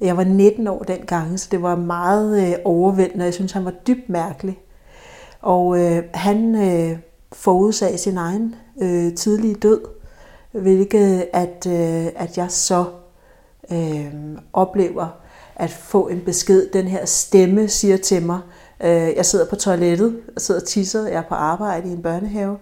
S1: Jeg var 19 år dengang, så det var meget øh, overvældende, jeg synes, han var dybt mærkelig. Og øh, han øh, forudsag sin egen øh, tidlige død, hvilket at, øh, at jeg så øh, oplever at få en besked. Den her stemme siger til mig, øh, jeg sidder på toilettet, jeg sidder og tisser, jeg er på arbejde i en børnehave,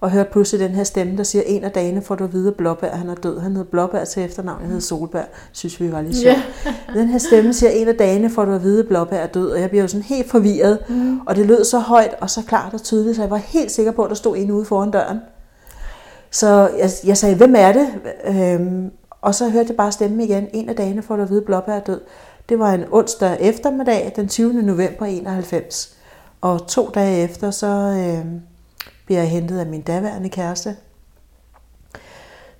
S1: og hører pludselig den her stemme, der siger, en af dagene får du at vide, at Blåbær han er død. Han hedder Blåbær til efternavn, han hedder Solbær. Synes vi var lidt sjovt. Yeah. Den her stemme siger, en af dagene får du at vide, at Blåbær er død. Og jeg bliver jo sådan helt forvirret. Mm. Og det lød så højt og så klart og tydeligt, så jeg var helt sikker på, at der stod en ude foran døren. Så jeg, jeg sagde, hvem er det? Øhm, og så hørte jeg bare stemmen igen. En af dagene får du at vide, at Blåbær er død. Det var en onsdag eftermiddag, den 20. november 91. Og to dage efter, så øh, bliver jeg hentet af min daværende kæreste,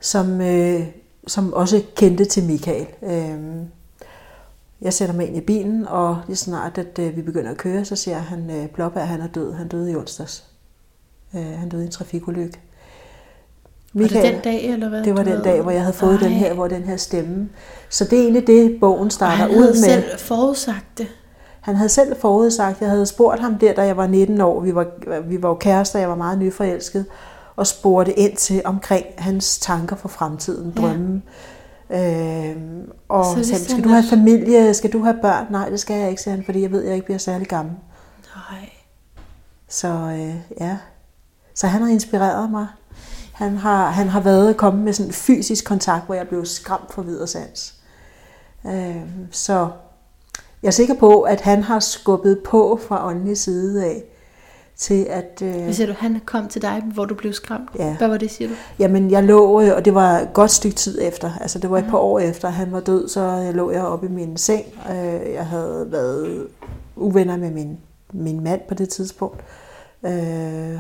S1: som, øh, som også kendte til Michael. Øh, jeg sætter mig ind i bilen, og lige snart, at øh, vi begynder at køre, så ser han, øh, Blåbær han er død. Han døde i onsdags. Øh, han døde i en trafikulykke.
S2: Michael, var det den dag, eller hvad?
S1: Det var den dag, hvor jeg havde fået Ej. den her, hvor den her stemme. Så det er egentlig det, bogen starter ud med. Han
S2: havde selv forudsagt det.
S1: Han havde selv forudsagt, jeg havde spurgt ham der, da jeg var 19 år, vi var, vi var jo kærester, jeg var meget nyforelsket, og spurgte ind til omkring hans tanker for fremtiden, drømme. Ja. Øhm, og så sagde, skal du have familie, skal du have børn? Nej, det skal jeg ikke, sagde han, fordi jeg ved, at jeg ikke bliver særlig gammel.
S2: Nej.
S1: Så øh, ja, så han har inspireret mig. Han har, han har været kommet med sådan en fysisk kontakt, hvor jeg blev skræmt for videre sans. Øh, så jeg er sikker på, at han har skubbet på fra åndelig side af, til at...
S2: Øh, Hvad siger du, han kom til dig, hvor du blev skræmt?
S1: Ja.
S2: Hvad var det, siger du?
S1: Jamen, jeg lå, øh, og det var et godt stykke tid efter, altså det var et par år efter, han var død, så lå jeg oppe i min seng. Øh, jeg havde været uvenner med min, min mand på det tidspunkt. Øh,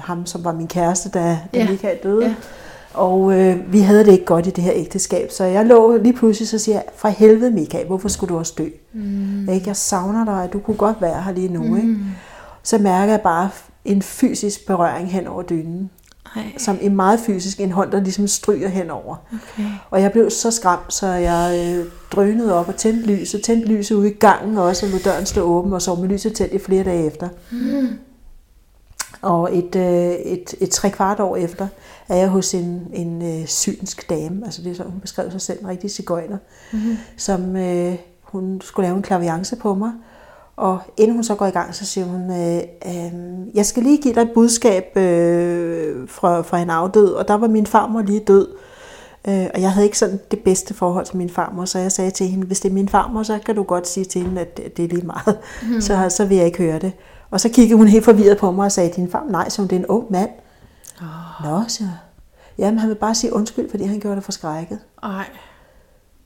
S1: ham, som var min kæreste, da, da ja. Michael døde. Ja. Og øh, vi havde det ikke godt i det her ægteskab, så jeg lå lige pludselig så siger jeg, fra helvede Michael, hvorfor skulle du også dø? Mm. Ikke? Jeg savner dig, du kunne godt være her lige nu. Mm. Ikke? Så mærker jeg bare en fysisk berøring hen over dynen. Ej. Som en meget fysisk, en hånd, der ligesom stryger henover. Okay. Og jeg blev så skræmt, så jeg øh, drønede op og tændte lyset. Tændte lyset ude i gangen også, og lod døren stå åben, og sov med lyset tændt i flere dage efter. Mm. Og et, øh, et, et tre kvart år efter er jeg hos en, en øh, synsk dame, altså det er sådan, hun beskrev sig selv en rigtig cigøjner, mm-hmm. som øh, hun skulle lave en klaviance på mig. Og inden hun så går i gang, så siger hun, øh, øh, jeg skal lige give dig et budskab øh, fra, fra en afdød, og der var min farmor lige død. Øh, og jeg havde ikke sådan det bedste forhold til min farmor, så jeg sagde til hende, hvis det er min farmor, så kan du godt sige til hende, at det er lige meget. Mm. Så, så vil jeg ikke høre det. Og så kiggede hun helt forvirret på mig og sagde, din far, nej, som det er en ung mand. Oh. Nå, så. Jamen, han vil bare sige undskyld, fordi han gjorde det forskrækket.
S2: Ej.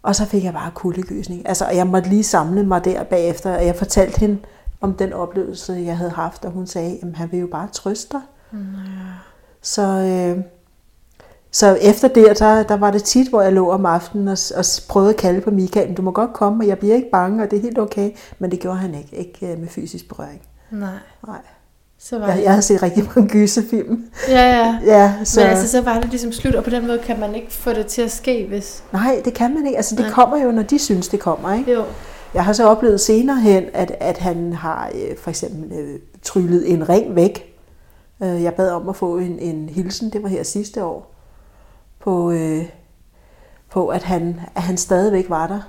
S1: Og så fik jeg bare kuldegysning. Altså, jeg måtte lige samle mig der bagefter, og jeg fortalte hende om den oplevelse, jeg havde haft, og hun sagde, at han vil jo bare trøste dig. Mm. Så, øh, så efter det, der, der var det tit, hvor jeg lå om aftenen og, og prøvede at kalde på Michael, du må godt komme, og jeg bliver ikke bange, og det er helt okay. Men det gjorde han ikke, ikke øh, med fysisk berøring.
S2: Nej.
S1: Nej.
S2: Så var
S1: Jeg,
S2: det...
S1: jeg har set rigtig mange gyserfilm.
S2: Ja, ja.
S1: Ja, så,
S2: Men altså, så var det ligesom slut, og på den måde kan man ikke få det til at ske, hvis...
S1: Nej, det kan man ikke. Altså, det
S2: Nej.
S1: kommer jo, når de synes, det kommer. Ikke?
S2: Jo.
S1: Jeg har så oplevet senere hen, at, at han har øh, for eksempel øh, tryllet en ring væk. Øh, jeg bad om at få en, en hilsen, det var her sidste år, på, øh, på at, han, at han stadigvæk var der.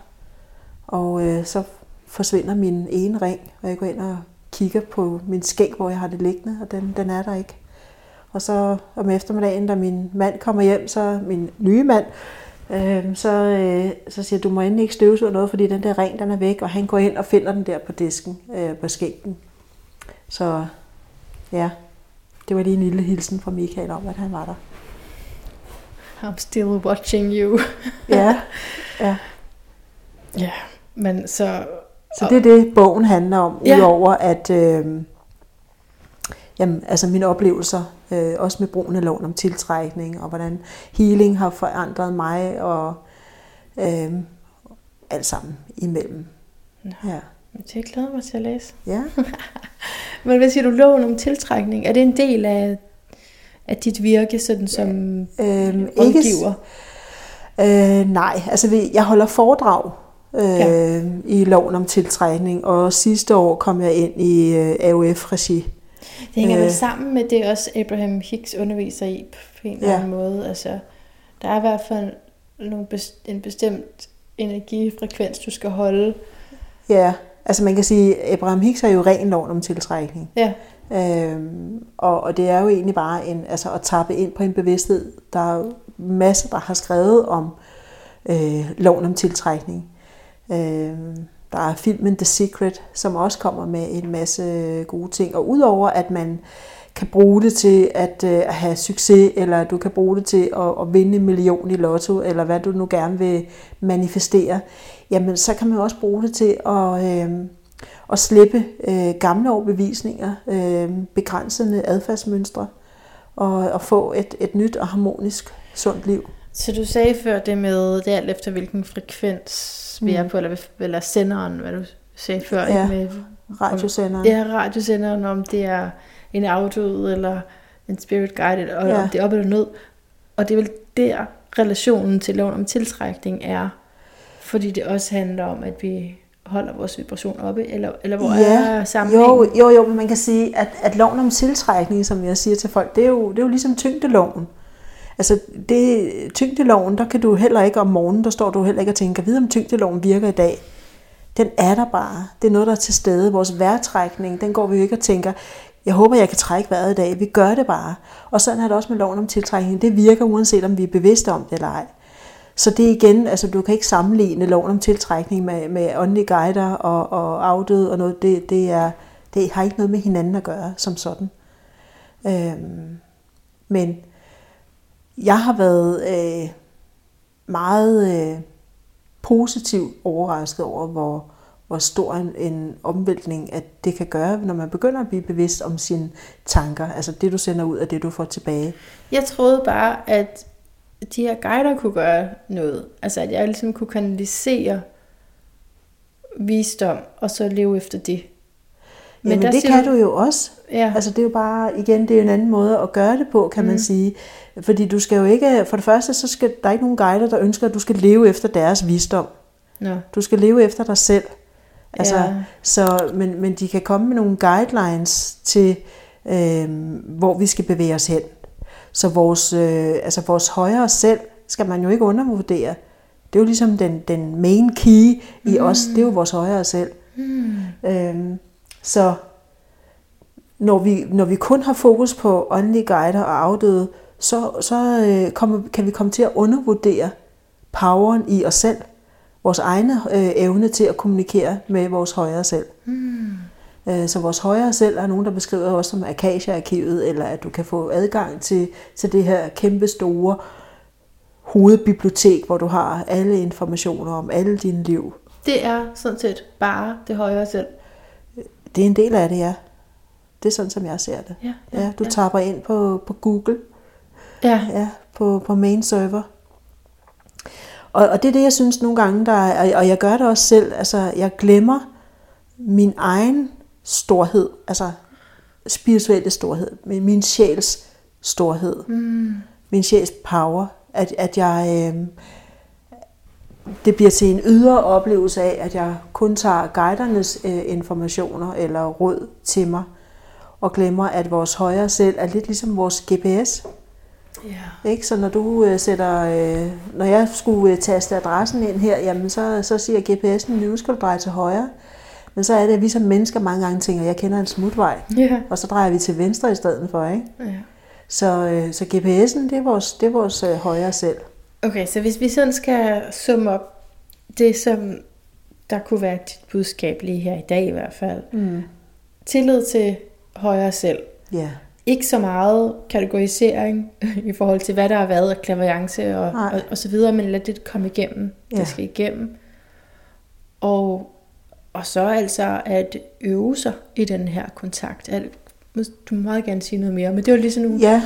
S1: Og øh, så forsvinder min ene ring, og jeg går ind og kigger på min skæg, hvor jeg har det liggende, og den, den er der ikke. Og så om eftermiddagen, da min mand kommer hjem, så min nye mand, øh, så, øh, så siger du må endelig ikke støvsuge noget, fordi den der ring, den er væk, og han går ind og finder den der på disken, øh, på skænken. Så ja, det var lige en lille hilsen fra Michael om, at han var der.
S2: I'm still watching you.
S1: Ja, ja.
S2: Ja, men så...
S1: Så det er det, bogen handler om,
S2: Ja.
S1: udover at øh, jamen, altså mine oplevelser, øh, også med brugen af loven om tiltrækning, og hvordan healing har forandret mig, og øh, alt sammen imellem.
S2: Nå.
S1: Ja.
S2: Det glæder mig til at læse.
S1: ja.
S2: Men hvad siger du, loven om tiltrækning? Er det en del af, af dit virke, sådan som
S1: Øhm,
S2: rådgiver?
S1: Øh, nej, altså jeg holder foredrag øh,
S2: Ja.
S1: i loven om tiltrækning, og sidste år kom jeg ind i øh, AOF-regi.
S2: Det hænger vel
S1: Øh.
S2: sammen med det også Abraham Hicks underviser i på en eller
S1: Ja.
S2: anden måde. Altså, der er i hvert fald nogle best, en bestemt energifrekvens, du skal holde.
S1: Ja, altså man kan sige, at Abraham Hicks er jo ren loven om tiltrækning.
S2: Ja,
S1: Øhm, og, og det er jo egentlig bare en, altså at tappe ind på en bevidsthed. Der er jo masser, der har skrevet om øh, loven om tiltrækning. Øh, der er filmen The Secret, som også kommer med en masse gode ting. Og udover at man kan bruge det til at, øh, at have succes, eller du kan bruge det til at, at vinde en million i lotto, eller hvad du nu gerne vil manifestere, jamen så kan man også bruge det til at, øh, at slippe øh, gamle overbevisninger, øh, begrænsende adfærdsmønstre, og, og få et, et nyt og harmonisk, sundt liv
S2: så du sagde før det med, det er alt efter hvilken frekvens vi er
S1: Mm.
S2: på, eller, eller senderen, hvad du sagde før,
S1: Ja.
S2: ikke med
S1: Radiosenderen.
S2: Ja, radiosenderen, om det er en afdød eller en spirit guided, og
S1: Ja.
S2: om det er op eller ned. Og det er vel der, relationen til loven om tiltrækning er. Fordi det også handler om, at vi holder vores vibration oppe, eller, eller hvor er sammenhængen?
S1: jo, jo, jo, men man kan sige, at, at loven om tiltrækning, som jeg siger til folk, det er jo, det er jo ligesom tyngdeloven. Altså, det, tyngdeloven, der kan du heller ikke om morgenen, der står du heller ikke og tænker, videre om tyngdeloven virker i dag. Den er der bare. Det er noget, der er til stede. Vores vejrtrækning, den går vi jo ikke og tænker, jeg håber, jeg kan trække vejret i dag. Vi gør det bare. Og sådan er det også med loven om tiltrækning. Det virker, uanset om vi er bevidste om det eller ej. Så det er igen, altså du kan ikke sammenligne loven om tiltrækning med, med åndelige guider og, og afdøde og noget. Det, det, er, det har ikke noget med hinanden at gøre som sådan. Øhm, men jeg har været øh, meget øh, positivt overrasket over, hvor, hvor stor en, en omvæltning, at det kan gøre, når man begynder at blive bevidst om sine tanker. Altså det, du sender ud, og det, du får tilbage.
S2: Jeg troede bare, at de her guider kunne gøre noget. Altså, at jeg ligesom kunne kanalisere visdom, og så leve efter det.
S1: Men Jamen, det kan du jo også.
S2: Ja,
S1: Altså det er jo bare, igen, det er en anden måde at gøre det på, kan mm. man sige. Fordi du skal jo ikke, for det første, så skal der er ikke nogen guider, der ønsker, at du skal leve efter deres visdom.
S2: Nå.
S1: Du skal leve efter dig selv. Altså,
S2: Ja.
S1: så, men, men de kan komme med nogle guidelines til, øh, hvor vi skal bevæge os hen. Så vores, øh, altså vores højere selv skal man jo ikke undervurdere. Det er jo ligesom den, den main key i mm. os, det er jo vores højere selv.
S2: Mm.
S1: Øhm, så når vi, når vi kun har fokus på åndelige guider og afdøde, så, så øh, kommer, kan vi komme til at undervurdere poweren i os selv. Vores egne øh, evne til at kommunikere med vores højere selv.
S2: Mm.
S1: Øh, så vores højere selv er nogen, der beskriver også som Akasha-arkivet, eller at du kan få adgang til, til det her kæmpe store hovedbibliotek, hvor du har alle informationer om alle dine liv.
S2: Det er sådan set bare det højere selv.
S1: Det er en del af det, ja. Det er sådan, som jeg ser det.
S2: Ja,
S1: Ja, du tapper ind på, på Google,
S2: ja.
S1: ja, på, på main server. Og, og det er det, jeg synes nogle gange, der er, og- og jeg gør det også selv, altså jeg glemmer min egen storhed, altså spirituelle storhed, min, min sjæls storhed,
S2: Mm.
S1: min sjæls power, at, at jeg, øh, det bliver til en ydre oplevelse af, at jeg kun tager guidernes øh, informationer eller råd til mig, og glemmer, at vores højere selv er lidt ligesom vores GPS.
S2: Ja.
S1: Ikke? Så når du øh, sætter, øh, når jeg skulle øh, taste adressen ind her, jamen så, så siger GPS'en, nu skal du dreje til højre. Men så er det, at vi som mennesker mange gange tænker, jeg kender en smutvej,
S2: Ja.
S1: og så drejer vi til venstre i stedet for. Ikke?
S2: ja.
S1: Så, øh, så GPS'en, det er vores, det er vores øh, højre selv.
S2: Okay, så hvis vi sådan skal summe op det, som der kunne være dit budskab lige her i dag i hvert fald.
S1: Mm.
S2: Tillid til højere selv.
S1: Ja.
S2: Ikke så meget kategorisering i forhold til, hvad der har været af klaverance og,
S1: Nej.
S2: og, og så videre, men lad det komme igennem.
S1: Ja.
S2: Det skal igennem. Og, og så altså at øve sig i den her kontakt. Du må meget gerne sige noget mere, men det var lige sådan nogle...
S1: Ja,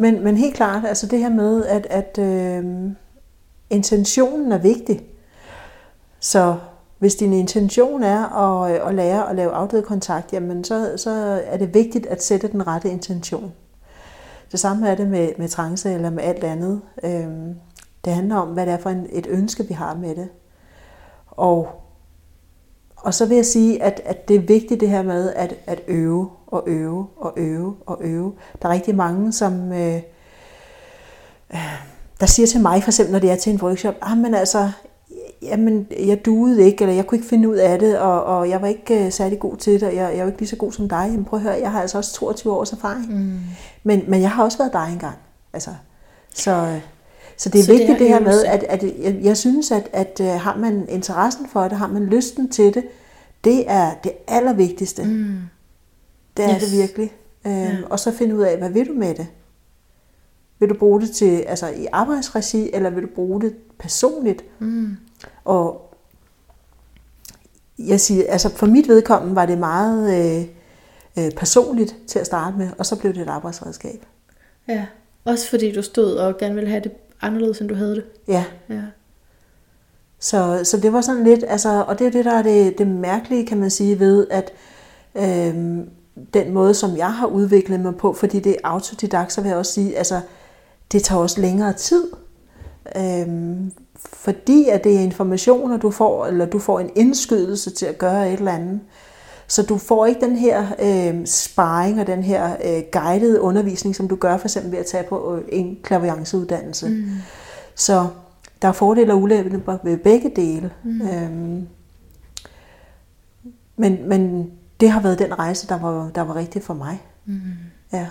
S1: men, men helt klart, altså det her med, at, at øh, intentionen er vigtig. Så hvis din intention er at, øh, at lære at lave afdøde kontakt, jamen så, så er det vigtigt at sætte den rette intention. Det samme er det med, med trance eller med alt andet. Øh, det handler om, hvad det er for en, et ønske, vi har med det. Og, og så vil jeg sige, at, at det er vigtigt det her med at, at øve og øve og øve og øve. Der er rigtig mange, som øh, øh, der siger til mig, for eksempel når det er til en workshop, ah, men altså, jamen, jeg duede ikke, eller jeg kunne ikke finde ud af det, og, og jeg var ikke øh, særlig god til det, og jeg, jeg er jo ikke lige så god som dig. Jamen prøv at høre, jeg har altså også 22 års erfaring.
S2: Mm.
S1: Men, men jeg har også været dig engang. Altså, så, øh, så det er
S2: Så
S1: vigtigt det, det her med, at, at jeg, jeg synes, at, at uh, har man interessen for det, har man lysten til det, det er det allervigtigste. Mm. Det er
S2: Yes.
S1: det virkelig. Øhm,
S2: Ja.
S1: Og så finde ud af, hvad vil du med det? Vil du bruge det til, altså i arbejdsregi, eller vil du bruge det personligt?
S2: Mm.
S1: Og jeg siger, altså for mit vedkommende var det meget øh, øh, personligt til at starte med, og så blev det et arbejdsredskab.
S2: Ja. Også fordi du stod og gerne ville have det anderledes, end du havde det.
S1: Ja,
S2: Ja.
S1: så, så det var sådan lidt, altså, og det er det, der er det, det mærkelige, kan man sige, ved at øhm, den måde, som jeg har udviklet mig på, fordi det er autodidakt, så vil jeg også sige, altså, det tager også længere tid. Øhm, fordi at det er informationer, du får, eller du får en indskydelse til at gøre et eller andet. Så du får ikke den her øh, sparring og den her øh, guidede undervisning, som du gør for eksempel ved at tage på øh, en klavianceuddannelse. Mm. Så der er fordele og ulemper ved begge dele. Mm. Øhm, men, men det har været den rejse, der var, der var rigtig for mig.
S2: Mm.
S1: Ja.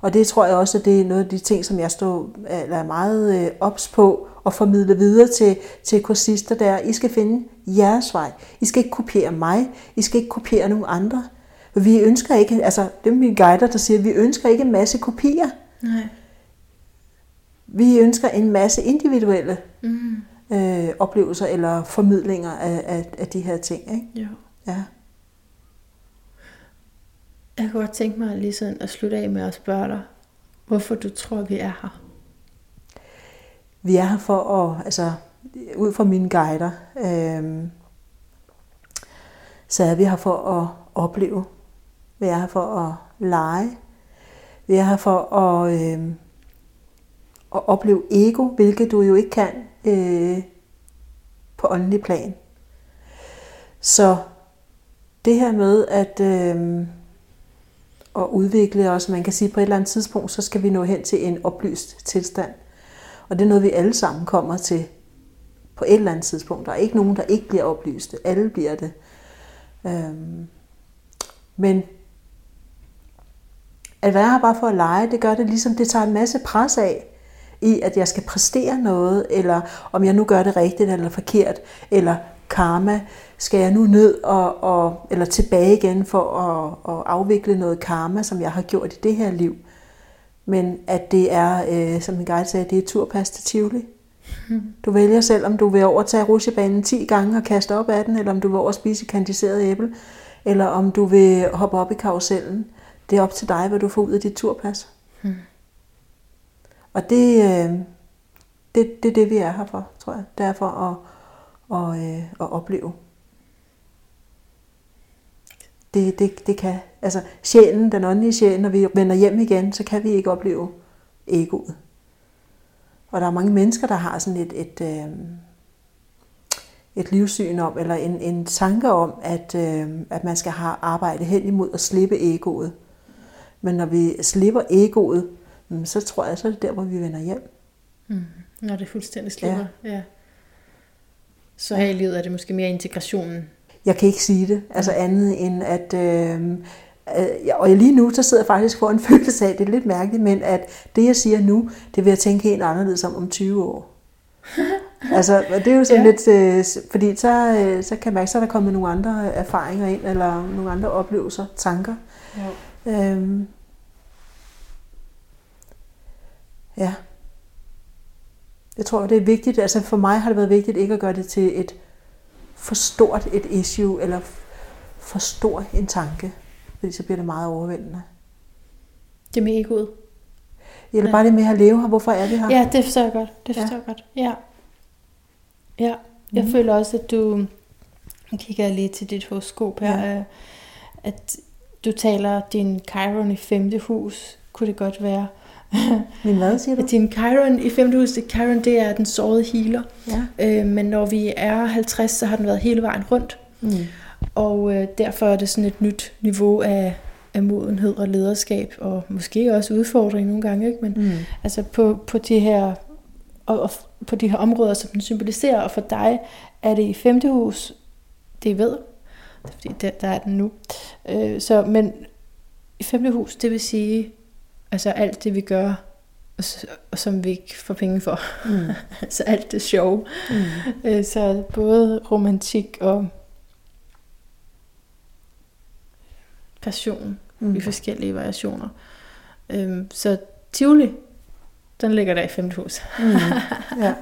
S1: Og det tror jeg også, at det er noget af de ting, som jeg står, eller er meget øh, ops på at formidle videre til, til kursister, der I skal finde jeres vej. I skal ikke kopiere mig. I skal ikke kopiere nogen andre. Vi ønsker ikke, altså det er mine guider, der siger, at vi ønsker ikke en masse kopier.
S2: Nej.
S1: Vi ønsker en masse individuelle
S2: Mm.
S1: øh, oplevelser eller formidlinger af, af, af de her ting. Ikke?
S2: Jo.
S1: Ja.
S2: Jeg kunne godt tænke mig lige sådan at slutte af med at spørge dig, hvorfor du tror, vi er her.
S1: Vi er her for at, altså ud fra mine guider, øh, så er vi her for at opleve. Vi er her for at lege. Vi er her for at, øh, at opleve ego, hvilket du jo ikke kan øh, på åndelig plan. Så det her med at, øh, at udvikle os, man kan sige på et eller andet tidspunkt, så skal vi nå hen til en oplyst tilstand. Og det er noget, vi alle sammen kommer til på et eller andet tidspunkt. Der er ikke nogen, der ikke bliver oplyste. Alle bliver det. Øhm, men at være her bare for at lege, det gør det ligesom, det tager en masse pres af, i at jeg skal præstere noget, eller om jeg nu gør det rigtigt eller forkert, eller karma, skal jeg nu ned og, og eller tilbage igen for at, at afvikle noget karma, som jeg har gjort i det her liv. Men at det er, øh, som min guide sagde, det er turpas til Tivoli. Du vælger selv, om du vil overtage rusjebanen 10 gange og kaste op af den, eller om du vil over spise kandiseret æble, eller om du vil hoppe op i karusellen. Det er op til dig, hvad du får ud af dit turpas. Hmm. Og det, øh, det, det er det, vi er her for, tror jeg. Det er for at, og, øh, at opleve. Det, det, det kan, altså sjælen, den åndelige sjæl, når vi vender hjem igen, så kan vi ikke opleve egoet. Og der er mange mennesker, der har sådan et, et, øh, et livssyn om, eller en, en tanke om, at, øh, at man skal have arbejde hen imod at slippe egoet. Men når vi slipper egoet, så tror jeg, så er det der, hvor vi vender hjem.
S2: Mm. Når det fuldstændig slipper. Ja. ja. Så her i livet er det måske mere integrationen.
S1: Jeg kan ikke sige det, altså andet end at... Øh, øh, og lige nu, så sidder jeg faktisk for en følelse af, det er lidt mærkeligt, men at det, jeg siger nu, det vil jeg tænke helt anderledes om om 20 år. altså, det er jo sådan ja. lidt, øh, fordi så, øh, så kan jeg mærke, så er der kommet nogle andre erfaringer ind, eller nogle andre oplevelser, tanker. Ja. Øhm, ja. Jeg tror, det er vigtigt, altså for mig har det været vigtigt ikke at gøre det til et for stort et issue, eller for stor en tanke, fordi så bliver det meget overvældende.
S2: Det med egoet?
S1: Eller ja. bare det med at leve her. Hvorfor er vi her?
S2: Ja, det forstår jeg godt. Det forstår ja. jeg godt. Ja. Ja. Jeg mm. føler også, at du... Nu kigger jeg lige til dit horoskop her. Ja. At du taler din Chiron i femte hus. Kunne det godt være.
S1: Min hvad, siger du?
S2: Din Chiron i femte hus, det, Chiron, det er den sårede healer. Ja. Øh, men når vi er 50, så har den været hele vejen rundt. Mm. Og øh, derfor er det sådan et nyt niveau af, af modenhed og lederskab, og måske også udfordring nogle gange. Ikke? Men mm. altså på, på de her og, og på de her områder, som den symboliserer, og for dig er det i femte hus, det ved, fordi der, der er den nu. Øh, så, men i femte hus, det vil sige, Altså alt det, vi gør, og som vi ikke får penge for. Mm. så alt det sjov. Mm. Øh, så både romantik og passion mm. i forskellige variationer. Øhm, så Tivoli, den ligger der i femte hus. Mm. Ja.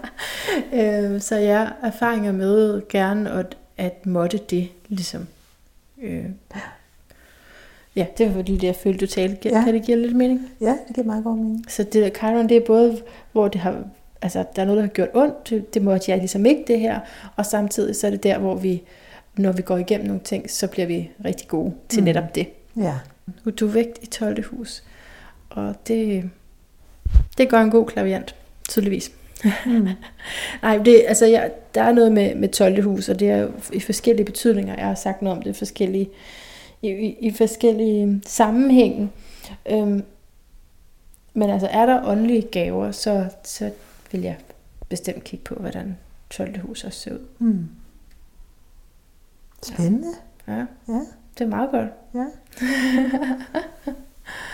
S2: øhm, så jeg erfaringer med gerne at, at måtte det ligesom øh, Ja, det var det, jeg følte, du talte. Ja. Kan det give lidt mening?
S1: Ja, det giver meget god mening.
S2: Så det der Chiron, det er både, hvor det har, altså, der er noget, der har gjort ondt, det, det måtte jeg ligesom ikke det her, og samtidig så er det der, hvor vi, når vi går igennem nogle ting, så bliver vi rigtig gode til mm. netop det. Ja. Du er vægt i 12. hus, og det, det gør en god klaviant, tydeligvis. Mm. Nej, det, altså, jeg, der er noget med, med 12. hus, og det er i forskellige betydninger. Jeg har sagt noget om det forskellige i, i, i forskellige sammenhænge. Øhm, men altså, er der åndelige gaver, så, så vil jeg bestemt kigge på, hvordan 12. hus også ser ud. Mm.
S1: Spændende.
S2: Ja. ja. Det er meget godt. Ja.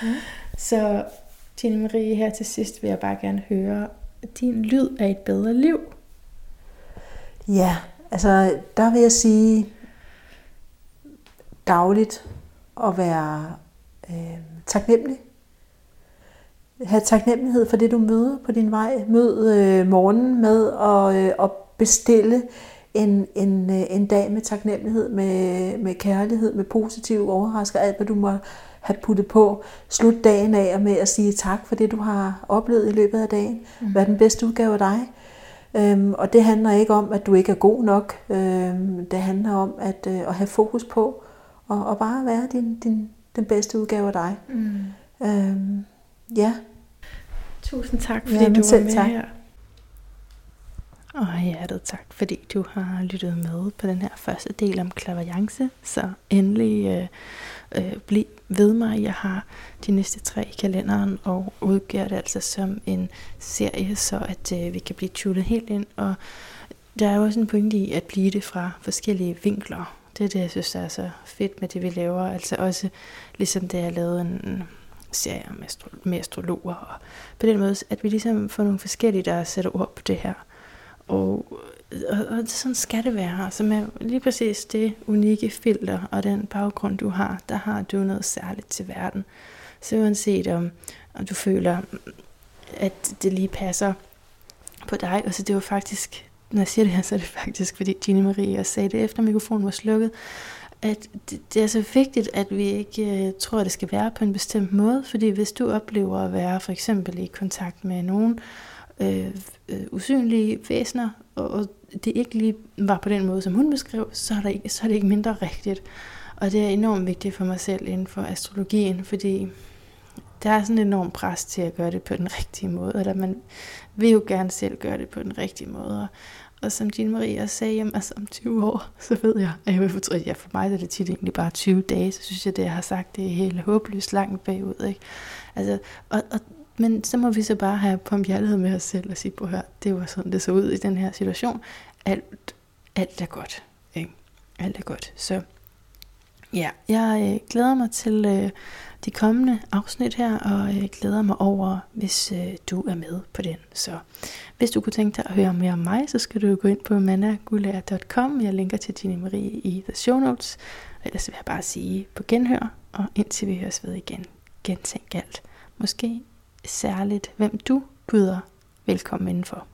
S2: ja. Så Tine Marie, her til sidst vil jeg bare gerne høre, din lyd af et bedre liv.
S1: Ja, altså der vil jeg sige, dagligt at være øh, taknemmelig. Ha' taknemmelighed for det, du møder på din vej. Mød øh, morgenen med at, øh, at bestille en, en, øh, en dag med taknemmelighed, med, med kærlighed, med positiv overrasker, alt hvad du må have puttet på. Slut dagen af med at sige tak for det, du har oplevet i løbet af dagen. Mm. Er den bedste udgave af dig? Øhm, og det handler ikke om, at du ikke er god nok. Øhm, det handler om at, øh, at have fokus på og, og bare være din, din, den bedste udgave af dig. Mm. Øhm, ja.
S2: Tusind tak, fordi ja, du var med tak. her. Og hjertet tak, fordi du har lyttet med på den her første del om klaverjance. Så endelig øh, øh, bliv ved mig. Jeg har de næste tre i kalenderen og udgiver det altså som en serie, så at øh, vi kan blive tunet helt ind. Og der er også en pointe i at blive det fra forskellige vinkler. Det er det, jeg synes, der er så fedt med det, vi laver. Altså også ligesom det, jeg lavede en serie med, astro- med astrologer. Og på den måde, at vi ligesom får nogle forskellige, der sætter ord på det her. Og, og, og sådan skal det være. Altså med lige præcis det unikke filter og den baggrund, du har, der har du noget særligt til verden. Så uanset om, om du føler, at det lige passer på dig, altså det var faktisk når jeg siger det her, så er det faktisk, fordi Gine Marie også sagde det efter mikrofonen var slukket, at det, det er så vigtigt, at vi ikke uh, tror, at det skal være på en bestemt måde, fordi hvis du oplever at være for eksempel i kontakt med nogen øh, øh, usynlige væsener, og, og det ikke lige var på den måde, som hun beskrev, så er, der ikke, så er det ikke mindre rigtigt. Og det er enormt vigtigt for mig selv inden for astrologien, fordi der er sådan en enorm pres til at gøre det på den rigtige måde, eller man vil jo gerne selv gøre det på den rigtige måde. Og som Jean Marie også sagde, jamen, altså om 20 år, så ved jeg, at jeg vil fortryde, ja, for mig er det tit egentlig bare 20 dage, så synes jeg, det jeg har sagt, det er helt håbløst langt bagud. Ikke? Altså, og, og, men så må vi så bare have pumpjerlighed med os selv og sige, på hør, det var sådan, det så ud i den her situation. Alt, alt er godt. Ikke? Alt er godt. Så ja, jeg øh, glæder mig til øh, de kommende afsnit her, og jeg glæder mig over, hvis øh, du er med på den. Så hvis du kunne tænke dig at høre mere om mig, så skal du gå ind på managulager.com. Jeg linker til Tine Marie i the show notes. Og ellers vil jeg bare sige på genhør, og indtil vi høres ved igen, gentænk alt. Måske særligt, hvem du byder velkommen indenfor.